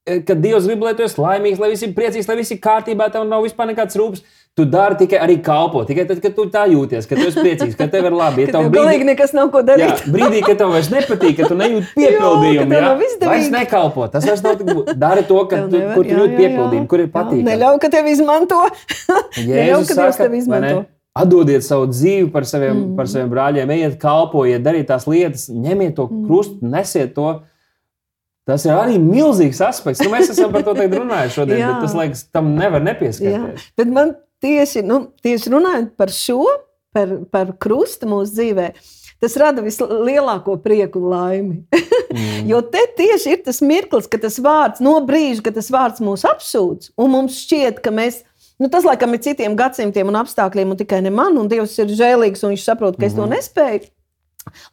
e, ka Dievs grib, lai tu esi laimīgs, lai viss ir priecīgs, lai viss ir kārtībā, tev nav vispār nekāds rūpes. Tu dari tikai arī kalpo, tikai tad, kad tu tā jūties, ka tu esi priecīgs, ka tev ir labi. Ja tev brīdī, nekas nav ko darīt. Jā, brīdī, kad tev vairs nepatīk, ka tu nejūti piepildījumu, jā, vairs nekalpo. Tas vairs nav tik dari to, ka tu, kur tu jūti piepildījumu, kur ir patīk. Neļauj, ka tev izmanto. Neļauj, ka Dievs tev izmanto. Atdodiet savu dzīvi par saviem, mm. par saviem brāļiem, ejiet, kalpojiet, dariet tās lietas, ņemiet to mm. krustu, nesiet to. Tas ir arī milzīgs aspekts. Nu, mēs esam par to runājuši šodien, bet tas liekas, tam nevar nepieskarties. Jā. Man tieši, nu, tieši runājot par šo, par, par krustu mūsu dzīvē, tas rada vislielāko prieku un laimi. mm. Jo te tieši ir tas mirklis, kad tas vārds, no brīža, kad tas vārds mūs apsūdz, un mums šķiet, ka mēs. Nu, tas, laikam, ir citiem gadsimtiem un apstākļiem, un tikai ne man, un Dievs ir žēlīgs, un viņš saprot, ka es mm -hmm. to mhm. nespēju.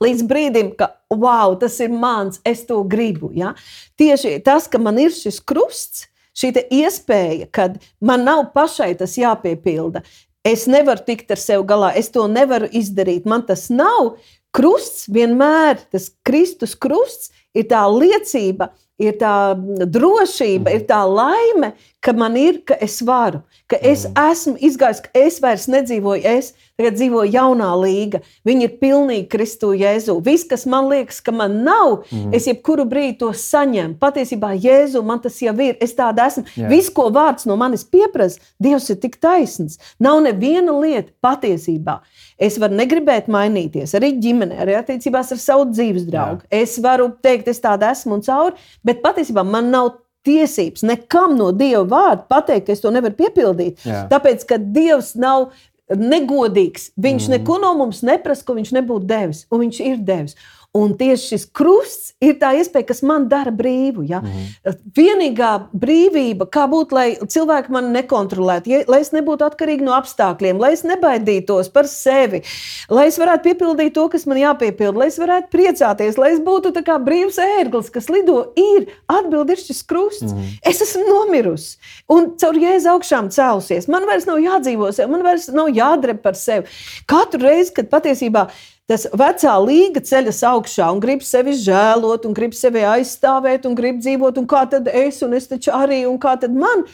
Līdz brīdim, ka, wow, tas ir mans, es to gribu. Ja? Tieši tas, ka man ir šis krusts, šī iespēja, kad man nav pašai tas jāpiepilda. Es nevaru tikt ar sevi galā, es to nevaru izdarīt. Man tas nav. Krusts vienmēr, tas Kristus krusts, ir tā liecība, ir tā drošība, ir tā laime, ka man ir, ka es varu, ka es mm. esmu izgājis, ka es vairs nedzīvoju es, tagad dzīvo jaunā līga. Viņi ir pilnīgi Kristu Jēzu. Viss, kas man liekas, ka man nav, mm. es jebkuru brīdi to saņemu. Patiesībā Jēzu man tas jau ir. Es tāda esmu. Yeah. Viss, ko vārds no manis pieprasa, Dievs ir tik taisns. Nav neviena lieta patiesībā. Es varu negribēt mainīties arī ģimenē, arī attiecībās ar savu dzīves draugu. Yeah. Es varu teikt, es tāda esmu un cauri, bet patiesībā man nav tiesības nekam no Dieva vārda pateikt, ka es to nevaru piepildīt. Jā. Tāpēc, ka Dievs nav negodīgs. Viņš mm. neko no mums neprasa, ko viņš nebūtu devis, un viņš ir devis. Un tieši šis krusts ir tā iespēja, kas man dara brīvu. Ja? Mm. Vienīgā brīvība, kā būt, lai cilvēki mani nekontrolētu, ja, lai es nebūtu atkarīgs no apstākļiem, lai es nebaidītos par sevi, lai es varētu piepildīt to, kas man jāpiepilda, lai es varētu priecāties, lai es būtu kā brīvs ērglis, kas lido, ir atbildi ir šis krusts. Mm. Es esmu nomirusi un caur jēzu augšām cēlusies. Man vairs nav jādzīvo sev, man vairs nav jādreb par sevi. Katru reizi, kad patiesībā tas vecā līga ceļas augšā un grib sevi žēlot, un grib sevi aizstāvēt, un grib dzīvot, un kā tad es, un es taču arī, un kā tad man.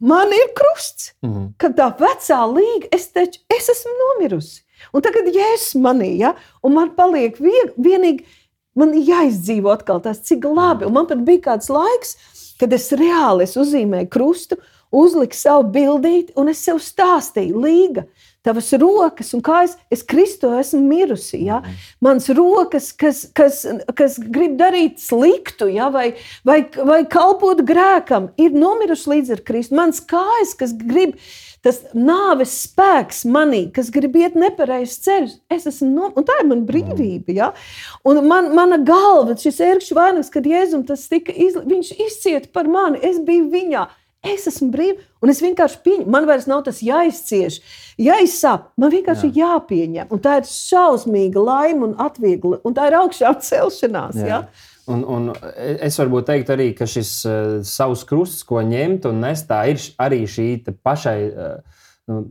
man ir krusts, Mm -hmm. ka tā vecā līga, es taču es esmu nomirusi. Un tagad, ja es manī, ja, un man paliek vien, vienīgi, man jāizdzīvo atkal tas, cik labi. Un man pat bija kāds laiks, kad es reāli es uzzīmēju krustu, uzliku savu bildīti, un es sev stāstīju, līga. Tavas rokas un kājas, es Kristu esmu mirusi. Ja? Mans rokas, kas, kas, kas grib darīt sliktu, ja? vai, vai, vai kalpot grēkam, ir nomiruši līdz ar Kristu. Mans kājas, kas grib tas nāves spēks manī, kas grib iet nepareizs ceļš. Es esmu no, un tā ir mana brīvība. Ja? Un man, mana galva, šis ērkšķis vainags, kad Jēzum tas tika, iz, viņš izcieta par mani, es biju viņā. Es esmu brīva, un es vienkārši pieņemu. Man vairs nav tas jāizcieš, jāizsāp. Man vienkārši Jā. jāpieņem. Un tā ir šausmīga laime un atviegla. Un tā ir augšā celšanās. Jā. Ja? Un, un es varu teikt, arī, ka šis uh, savs krusts, ko ņemt un nest, tā ir arī šī pašai uh,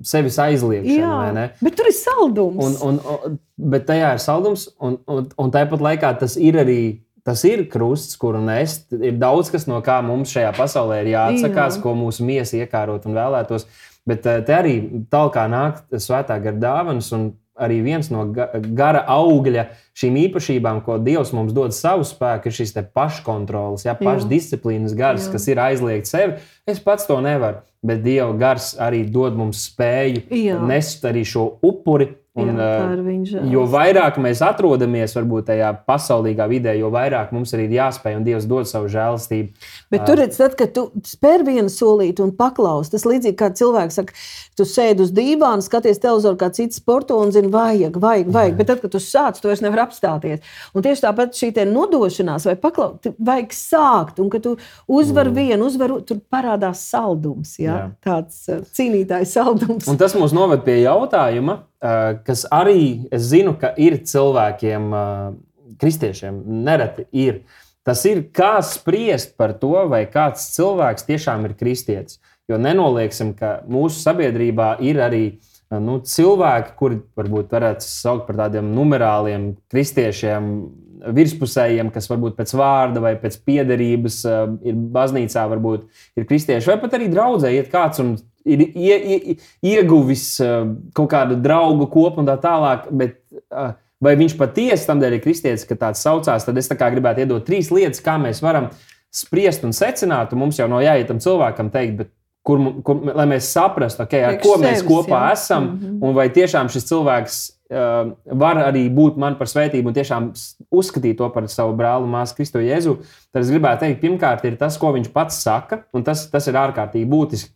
sevis aizliegšana. Jā, bet tur ir saldums. Un, un, un, bet tajā ir saldums, un, un, un tāpat laikā tas ir arī. Tas ir krusts, kuru nest. Ir daudz kas, no kā mums šajā pasaulē ir jāatsakās, Jā. ko mūsu miesa iekārot un vēlētos. Bet eh, te arī tālāk nāk svētā gara dāvanas, un arī viens no ga- gara augļa šīm īpašībām, ko Dievs mums dod savu spēku, ir šis paškontrols, ja, pašdisciplīnas gars, Jā. kas ir aizliegts sevi. Es pats to nevaru, bet Dieva gars arī dod mums spēju Jā. nest arī šo upuri. Un, Jā, eh, žēlastība. Jo vairāk mēs atrodamies varbūt, tajā pasaulīgā vidē, jo vairāk mums arī ir jāspēj un Dievs dod savu žēlastību. Bet tur redz, tad, kad tu spēr vienu solīti un paklaus, tas līdzīgi kā cilvēks saka, tu sēdi uz dīvāna, skaties televizoru, kā cits sporto un zini, vajag, vajag, vajag. Bet tad, kad tu sāc, tu vairs nevari apstāties. Un tieši tāpat šī te nodošanās vai paklaus, tu vajag sākt. Un kad tu uzvar mm. vienu, uzvar, tur parādās saldums, ja? Jā. tāds uh, cīnītājs saldums. Un tas mūs noved pie jautājuma, eh, kas arī es zinu, ka ir cilvēkiem, eh, kristiešiem, nereti ir. Tas ir kā spriest par to, vai kāds cilvēks tiešām ir kristietis. Jo nenolieksim, ka mūsu sabiedrībā ir arī eh, nu, cilvēki, kuri varbūt varētu saukt par tādiem numerāliem kristiešiem, virspusējiem, kas varbūt pēc vārda vai pēc piederības eh, ir baznīcā, varbūt ir kristieši, vai pat arī draudzē iet kāds un ir ie, ie, ieguvis eh, kaut kādu draugu kopu un tā tālāk. Bet, eh, Vai viņš patiesi tam dēļ ir kristietis, ka tāds saucās, tad es tā gribētu iedot trīs lietas, kā mēs varam spriest un secināt. Un mums jau nav jāiet tam cilvēkam teikt, kur, kur, lai mēs saprastu, okay, ar Priekš ko mēs sevis, kopā jā. esam, mm -hmm. un vai tiešām šis cilvēks uh, var arī būt man par svētību un tiešām uzskatīt to par savu brāli māsu Kristu Jēzu. Tad es gribētu teikt, pirmkārt, ir tas, ko viņš pats saka, un tas, tas ir ārkārtīgi būtiski.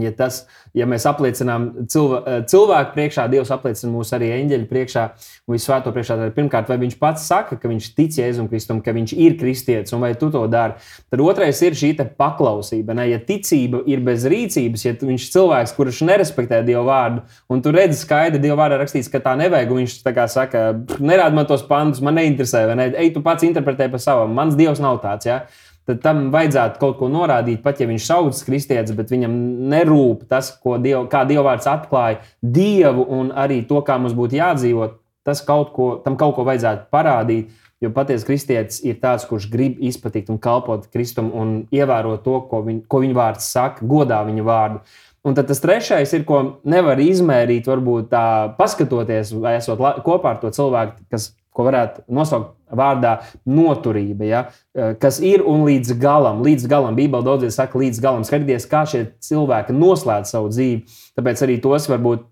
Ja, tas, ja mēs apliecinām cilvē, eh, cilvēku priekšā, Dievs apliecina mūs arī eņģeļu priekšā un visu svēto priekšā, tad pirmkārt, vai viņš pats saka, ka viņš tic Jēzum Kristum, ka viņš ir kristietis, un vai tu to dari. Tad otrais ir šī paklausība. Ne? Ja ticība ir bez rīcības, ja viņš ir cilvēks, kurš nerespektē Dievu vārdu, un tu redzi skaidri, Dieva vārdā rakstīts, ka tā nevajag, un viņš tā kā saka, nerāda man tos pantus, man neinteresē, vai ne? Ej, tu pats interpretē pa savam. Mans Dievs nav tāds. Ja? Tad tam vajadzētu kaut ko norādīt, pat ja viņš sauc kristietis, bet viņam nerūp tas, Diev, kā Dievvvārds atklāja Dievu un arī to, kā mums būtu jādzīvot. Tas kaut ko, tam kaut ko vajadzētu parādīt, jo patiesa kristietis ir tāds, kurš grib izpatikt un kalpot Kristum un ievērot to, ko, viņ, ko viņa vārds saka, godā viņa vārdu. Un tad tas trešais ir, ko nevar izmērīt, varbūt tā paskatoties, vai esot kopā ar to cilvēku, kas, ko varētu nosaukt vārdā noturība, ja? Eh, kas ir un līdz galam, līdz galam, Bībelē daudziem saka, līdz galam, skatieties, kā šie cilvēki noslēdz savu dzīvi. Tāpēc arī tos varbūt.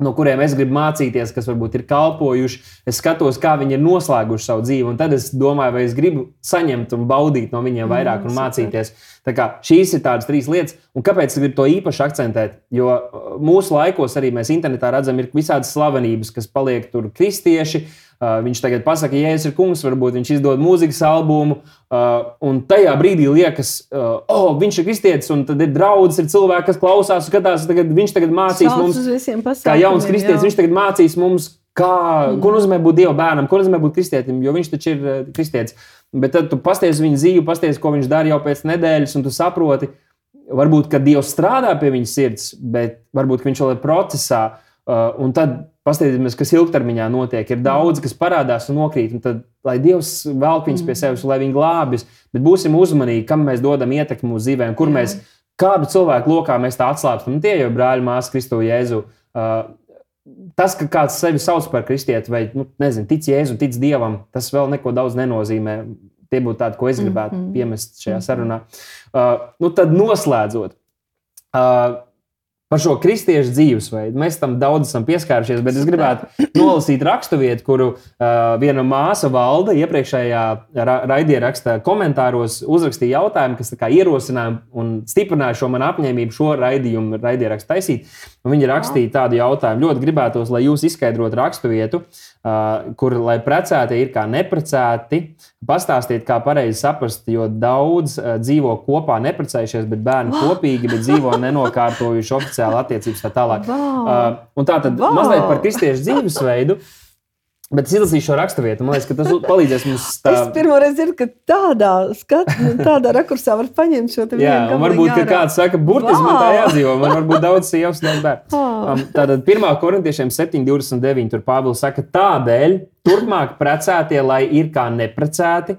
No kuriem es gribu mācīties, kas varbūt ir kalpojuši. Es skatos, kā viņi ir noslēguši savu dzīvi, un tad es domāju, vai es gribu saņemt un baudīt no viņiem vairāk un super. mācīties. Tā kā šīs ir tādas trīs lietas, un kāpēc es gribu to īpaši akcentēt? Jo uh, mūsu laikos arī mēs internetā redzam, ir visādas slavenības, kas paliek tur kristieši. Uh, viņš tagad pasakā, Jēzus ir kungs, varbūt viņš izdod mūzikas albumu, uh, un tajā brīdī liekas, uh, oh, viņš ir kristietis, un tad ir draugs, ir cilvēki, kas klausās, skatās, tagad, viņš tagad mācīs Sauc mums, kā jauns kristietis, viņš tagad mācīs mums, kā, ko nozīmē būt Dieva bērnam, ko nozīmē būt kristietim, jo viņš taču ir kristietis. Bet tad tu pasties viņa dzīvi, pasties, ko viņš dara jau pēc nedēļas, un tu saproti, varbūt, ka Dievs strādā pie viņa sirds, bet varbūt viņš vēl ir procesā. Un tad paskatīsimies, kas ilgtermiņā notiek. Ir daudz, kas parādās un nokrīt. Un tad, lai Dievs velk viņus pie sevis, lai viņi glābjas, bet būsim uzmanīgi, kam mēs dodam ietekmi mūsu dzīvēm, kur Jā. mēs kādu cilvēku lokā mēs tā atslābstam. Tie jau ir brāļi, māsas, Kristu Jēzu. Uh, tas, ka kāds sevi sauc par kristieti vai nu, nezinu, tic Jēzu, tic Dievam, tas vēl neko daudz nenozīmē. Tie būtu tādi, ko es gribētu mm -hmm. piemest šajā sarunā. Uh, nu, tad noslēdzot. Uh, par šo kristiešu dzīvesveidu. Mēs tam daudz esam pieskārušies, bet es gribētu nolasīt raksturvietu, kuru uh, viena māsa valda iepriekšējā ra raidierakstā komentāros uzrakstīja jautājumu, kas ierosināja un stiprināja šo manu apņēmību šo raidījumu raidierakstu taisīt. Un viņi rakstīja tādu jautājumu. Ļoti gribētos, lai jūs izskaidrotu raksturvietu, uh, kur, lai precēti ir kā neprecēti, pastāstiet, kā pareizi saprast, jo daudz uh, dzīvo kopā neprecējušies, bet bērni kopīgi, bet dzīvo nenokārtojuši oficiāli oficiāla attiecības tā tālāk. Wow. Uh, tā tad wow. mazliet par kristiešu dzīvesveidu. Bet es izlasīju šo raksturvietu. Man liekas, ka tas palīdzēs mums. Tā... Es pirmo reizi dzirdu, ka tādā skatā, nu, tādā rakursā var paņemt šo te. Jā, varbūt ka kāds saka, burtiski man tā jādzīvo. Man varbūt daudz sievas nav bērnu. Oh. Um, tātad 1. korintiešiem 7,29. tur Pāvils saka, tādēļ turpmāk precētie, lai ir kā neprecēti,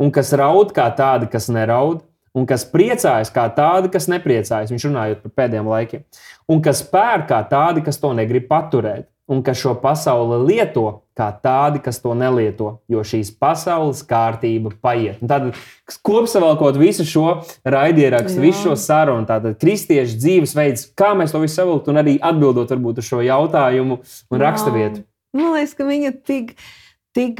un kas raud kā tādi, kas neraud un kas priecājas kā tādi, kas nepriecājas, viņš runājot par pēdējiem laikiem, un kas pērk kā tādi, kas to negrib paturēt, un kas šo pasauli lieto kā tādi, kas to nelieto, jo šīs pasaules kārtība paiet. Un tad, kopsavilkot visu šo raidierakstu, visu šo sarunu, tātad kristiešu dzīvesveids, kā mēs to visu savilkt, un arī atbildot varbūt uz šo jautājumu un raksturvietu. Man liekas, ka viņa tik tik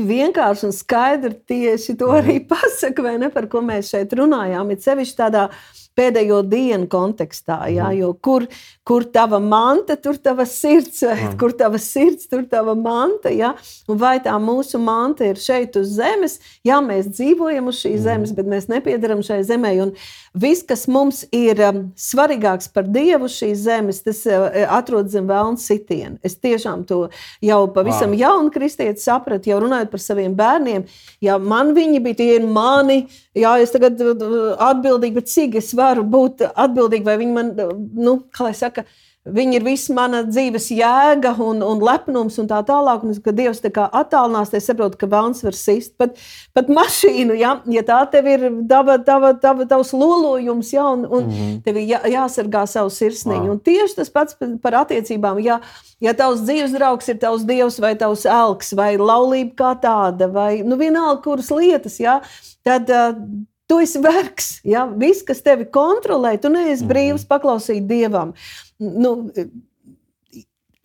vienkārši un skaidri tieši to arī mhm. pasaka, vai ne, par ko mēs šeit runājām. Ir sevišķi tādā pēdējo dienu kontekstā. Jā, mhm. jo kur, kur tava manta, tur tava sirds, vai mm. kur tava sirds, tur tava manta. Jā? Un vai tā mūsu manta ir šeit uz zemes? Jā, mēs dzīvojam uz šīs mm. zemes, bet mēs nepiedaram šai zemē. Un viss, kas mums ir um, svarīgāks par Dievu šīs zemes, tas uh, atrodas zem vēlna sitiena. Es tiešām to jau pavisam jaunu kristieti sapratu, jau runājot par saviem bērniem. Ja man viņi bija tie mani, jā, es tagad uh, atbildīgi, bet cik es varu būt atbildīgi, vai viņi man, uh, nu, kā lai saka, saka, Viņa ir visa mana dzīves jēga un, un lepnums un tā tālāk. Un, kad Dievs tā kā attālinās, tad saprotu, ka vēlams var sist. Pat, pat mašīnu, ja, ja tā tev ir tava, tava, tava, tavs lolojums, ja, un, un mm -hmm. tev ir jā, jāsargā savu sirsniņu. Wow. Un tieši tas pats par attiecībām. Ja, ja tavs dzīves draugs ir tavs dievs vai tavs elks vai laulība kā tāda, vai nu, vienalga kuras lietas, ja, tad. Uh, Tu esi vergs. Ja? Viss, kas tevi kontrolē, tu neesi mhm. brīvs paklausīt dievam. Nu,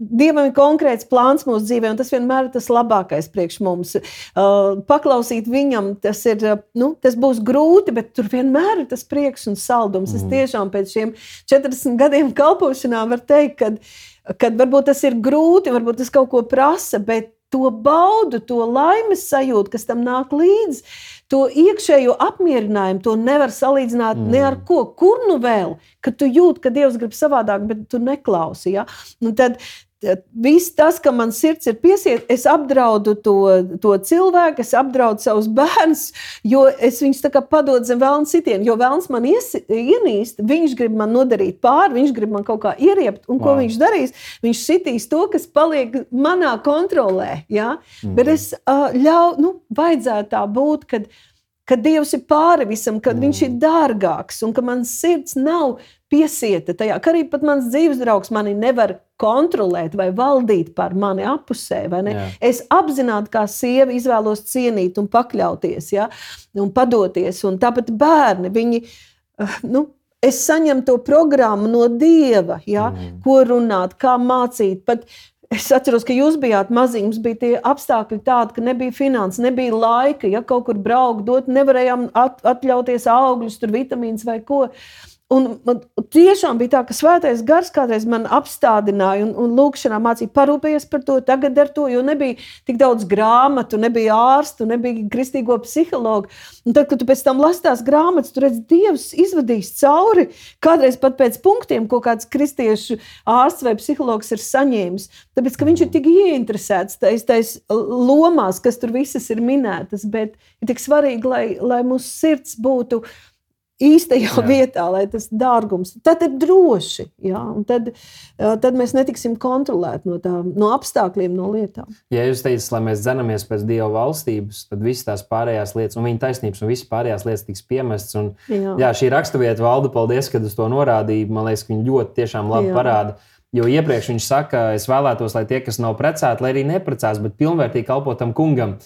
Dievam ir konkrēts plāns mūsu dzīvē, un tas vienmēr ir tas labākais priekš mums. Uh, paklausīt viņam, tas, ir, uh, nu, tas būs grūti, bet tur vienmēr ir tas prieks un saldums. Mm. Es mhm. tiešām pēc šiem 40 gadiem kalpošanā varu teikt, ka, ka varbūt tas ir grūti, varbūt tas kaut ko prasa, bet to baudu, to laimes sajūtu, kas tam nāk līdzi, to iekšējo apmierinājumu, to nevar salīdzināt mm. ne ar ko. Kur nu vēl, kad tu jūti, ka Dievs grib savādāk, bet tu neklausi. Ja? Nu tad, Viss tas, ka man sirds ir piesiet, es apdraudu to, to cilvēku, es apdraudu savus bērnus, jo es viņus padodu zem vēlna sitienu. Jo vēlns man ies, ienīst, viņš grib man nodarīt pāri, viņš grib man kaut kā ieriept. Un ko wow. viņš darīs? Viņš sitīs to, kas paliek manā kontrolē. Ja? Mm. Bet es uh, ļauju, nu, vajadzētu tā būt, kad, kad Dievs ir pāri visam, kad mm. viņš ir dārgāks un ka mans sirds nav piesieta tajā, ka arī mans dzīves draugs mani nevar kontrolēt vai valdīt par mani apusē. Es apzināti kā sieva izvēlos cienīt un pakļauties, ja? un padoties. Un tāpat bērni, viņi, eh, nu, es saņemu to programmu no Dieva, ja? mm. ko runāt, kā mācīt. Pat, Es atceros, ka jūs bijāt maziņi, mums bija tie apstākļi tādi, ka nebija finanses, nebija laika, ja kaut kur braukt, dot, nevarējām at, atļauties augļus, tur vitamīnus vai ko. Uh, Un man tiešām bija tā, ka svētais gars kādreiz man apstādināja un, un lūkšanā mācīja parūpēties par to, tagad ar to, jo nebija tik daudz grāmatu, nebija ārstu, nebija kristīgo psihologu. Un tad, kad tu pēc tam lasi grāmatas, tu redz, Dievs izvadīs cauri kādreiz pat pēc punktiem, ko kāds kristiešu ārsts vai psihologs ir saņēmis. Tāpēc, ka viņš ir tik ieinteresēts tais, tais lomās, kas tur visas ir minētas, bet ir tik svarīgi, lai, lai mūsu sirds būtu īstajā jā. vietā, lai tas dārgums. Tad ir droši. Jā, tad, tad mēs netiksim kontrolēti no, tā, no apstākļiem, no lietām. Ja jūs teicat, lai mēs dzenamies pēc Dieva valstības, tad visas tās pārējās lietas, un viņa taisnības, un visas pārējās lietas tiks piemestas. Un, jā. jā, šī raksturvieta valda, paldies, ka uz to norādīja. Man liekas, ka viņa ļoti labi jā. parāda. Jo iepriekš viņš saka, es vēlētos, lai tie, kas nav precēti, lai arī neprecās, bet pilnvērtīgi kalpo tam kungam,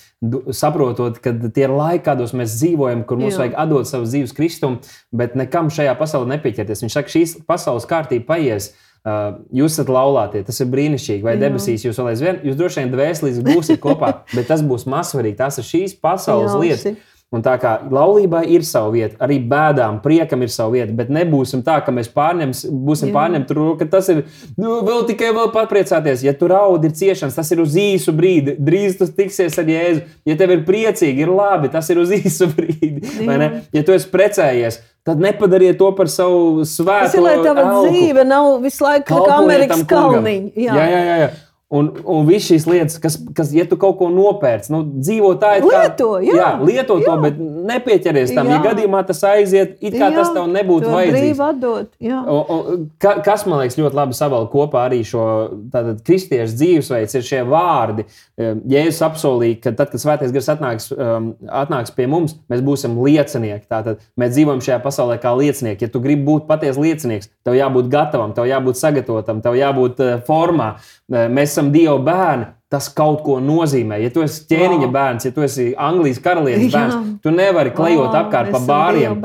saprotot, ka tie ir laiki, kādos mēs dzīvojam, kur mums Jā. vajag atdot savu dzīves kristumu, bet nekam šajā pasaulē nepieķerties. Viņš saka, šīs pasaules kārtība paies. Uh, jūs esat laulātie, tas ir brīnišķīgi. Vai Jā. debesīs jūs vēl aizvien, jūs droši vien dvēselīgi būsiet kopā, bet tas būs mazsvarīgi. Tās ir šīs pasaules Jā, lietas. Un tā kā laulībai ir sava vieta, arī bēdām, priekam ir sava vieta, bet nebūsim tā, ka mēs pārņems, būsim pārņemti, ka tas ir nu, vēl tikai vēl papriecāties. Ja tu raudi, ir ciešanas, tas ir uz īsu brīdi. Drīz tu tiksies ar Jēzu. Ja tev ir priecīgi, ir labi, tas ir uz īsu brīdi. Ja tu esi precējies, tad nepadariet to par savu svēto. Tas ir, lai tava elku. dzīve nav visu laiku kā Amerikas kalniņa. Jā, jā, jā. jā. Un, un viss šīs lietas, kas, kas, ja tu kaut ko nopērci, nu, dzīvo tā, kā lieto, jā, jā, lieto jā. to, bet nepieķeries tam. Jā. Ja gadījumā tas aiziet, it kā jā, tas tev nebūtu vajadzīgs. Atdot, o, o, ka, kas man liekas ļoti labi savalk kopā arī šo tātad, kristiešu dzīvesveids, ir šie vārdi. Jēzus apsolīja, ka tad, kad svētais gars atnāks, um, atnāks pie mums, mēs būsim liecinieki. Tātad mēs dzīvojam šajā pasaulē kā liecinieki. Ja tu gribi būt patiesa liecinieks, tev jābūt gatavam, tev jābūt sagatavotam, tev jābūt uh, formā. Mēs esam Dieva bērni, tas kaut ko nozīmē. Ja tu esi ķēniņa wow. bērns, ja tu esi Anglijas karalienes bērns, Jā. tu nevari klejot wow, apkārt pa bāriem.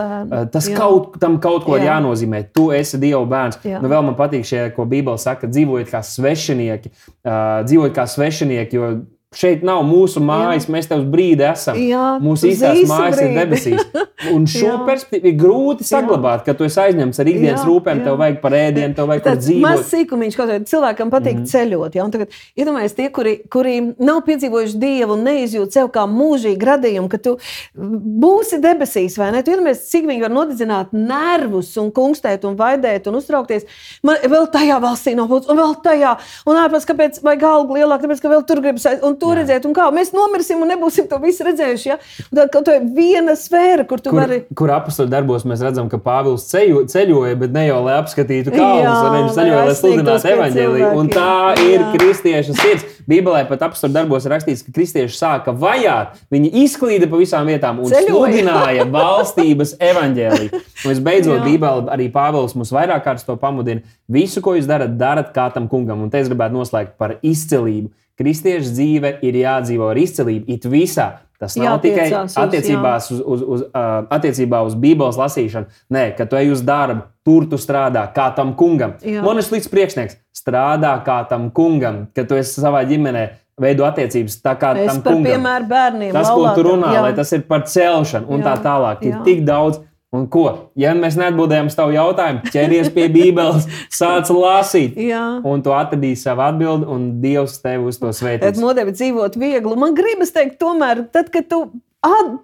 Tas Jā. kaut, tam kaut ko Jā. jānozīmē. Tu esi Dieva bērns. Jā. Nu, vēl man patīk šie, ko Bībele saka, dzīvojiet kā svešinieki. Uh, dzīvojiet kā svešinieki, jo Šeit nav mūsu mājas, Jā. mēs te uz brīdi esam. Jā, mūsu īstās mājas brīdi. ir debesīs. Un šo perspektīvu ir grūti saglabāt, ka tu esi aizņemts ar ikdienas jā, rūpēm, jā. tev vajag par ēdienu, tev vajag par dzīvot. Maz sīkumiņš, kaut kādā cilvēkam patīk mm ceļot. Ja? Tagad, iedomājieties, tie, kuri, kuri nav piedzīvojuši Dievu un neizjūt sev kā mūžīgu radījumu, ka tu būsi debesīs, vai ne? Tu iedomājies, cik viņi var nodedzināt nervus un kungstēt un vaidēt un uztraukties. Man vēl tajā valstī nav būtis, un vēl tajā, un ārpus, kāpēc vajag algu lielāku, tāpēc, ka vēl tur gribas aiziet to Jā. redzēt, un kā mēs nomirsim un nebūsim to visu redzējuši. Ja? Tad kaut kā viena sfēra, kur tu kur, vari. Kur apakstu darbos mēs redzam, ka Pāvils ceļo, ceļoja, bet ne jau lai apskatītu kalnus, un viņš ceļoja, lai sludinātu evaņģēliju. Un tā ir Jā. kristieša sirds. Bībelē pat apakstu darbos rakstīts, ka kristieši sāka vajāt. Viņi izklīda pa visām vietām un ceļoja. sludināja valstības evaņģēliju. Un visbeidzot, Bībelē arī Pāvils mums vairāk kārtas to pamudina. Visu, ko jūs darat, darat kā tam kungam. Un te es gribētu noslēgt par izcelību. Kristiešu dzīve ir jādzīvo ar izcelību, it visā. Tas nav tikai attiecībās uz, uz, uz, uh, attiecībā uz Bībeles lasīšanu. Nē, kad tu ej uz darbu, tur tu strādā kā tam kungam. Ir slikts priekšnieks. Strādā kā tam kungam, kad tu esi savā ģimenē. Veido attiecības tā kā es tam kungam. Piemēram, bērniem. Tas, laulātam, ko tu runā, jā. lai tas ir par celšanu un jā. tā tālāk. Ir jā. tik daudz Un ko? Ja mēs neatbildējām uz tavu jautājumu, ķeries pie Bībeles, sāc lasīt. Jā. Un tu atradīsi savu atbildi, un Dievs tevi uz to sveitīs. Tad nodevi dzīvot viegli. Man gribas teikt, tomēr, tad, kad tu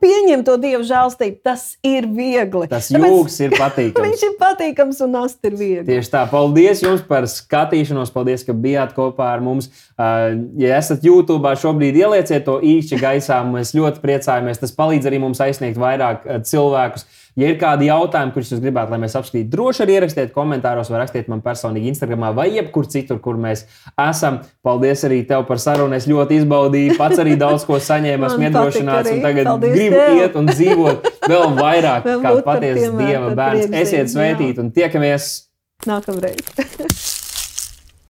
pieņem to dievu žēlstību, tas ir viegli. Tas jūgs ir patīkams. Viņš ir patīkams un nast ir viegli. Tieši tā. Paldies jums par skatīšanos. Paldies, ka bijāt kopā ar mums. Ja esat YouTube, šobrīd ielieciet to īkšķi gaisā. Mēs ļoti priecājamies. Tas palīdz arī mums aizsniegt vairāk cilvēkus. Ja ir kādi jautājumi, kurus jūs gribētu, lai mēs apskatītu, droši arī ierakstiet komentāros, vai rakstiet man personīgi Instagram, vai jebkur citur, kur mēs esam. Paldies arī tev par sarunu. Es ļoti izbaudīju, pats arī daudz ko saņēmu, esmu iedrošināts, un tagad Paldies gribu tev. iet un dzīvot vēl vairāk vēl kā patiesa dieva bērns. Esiet svētīti un tiekamies nākamreiz!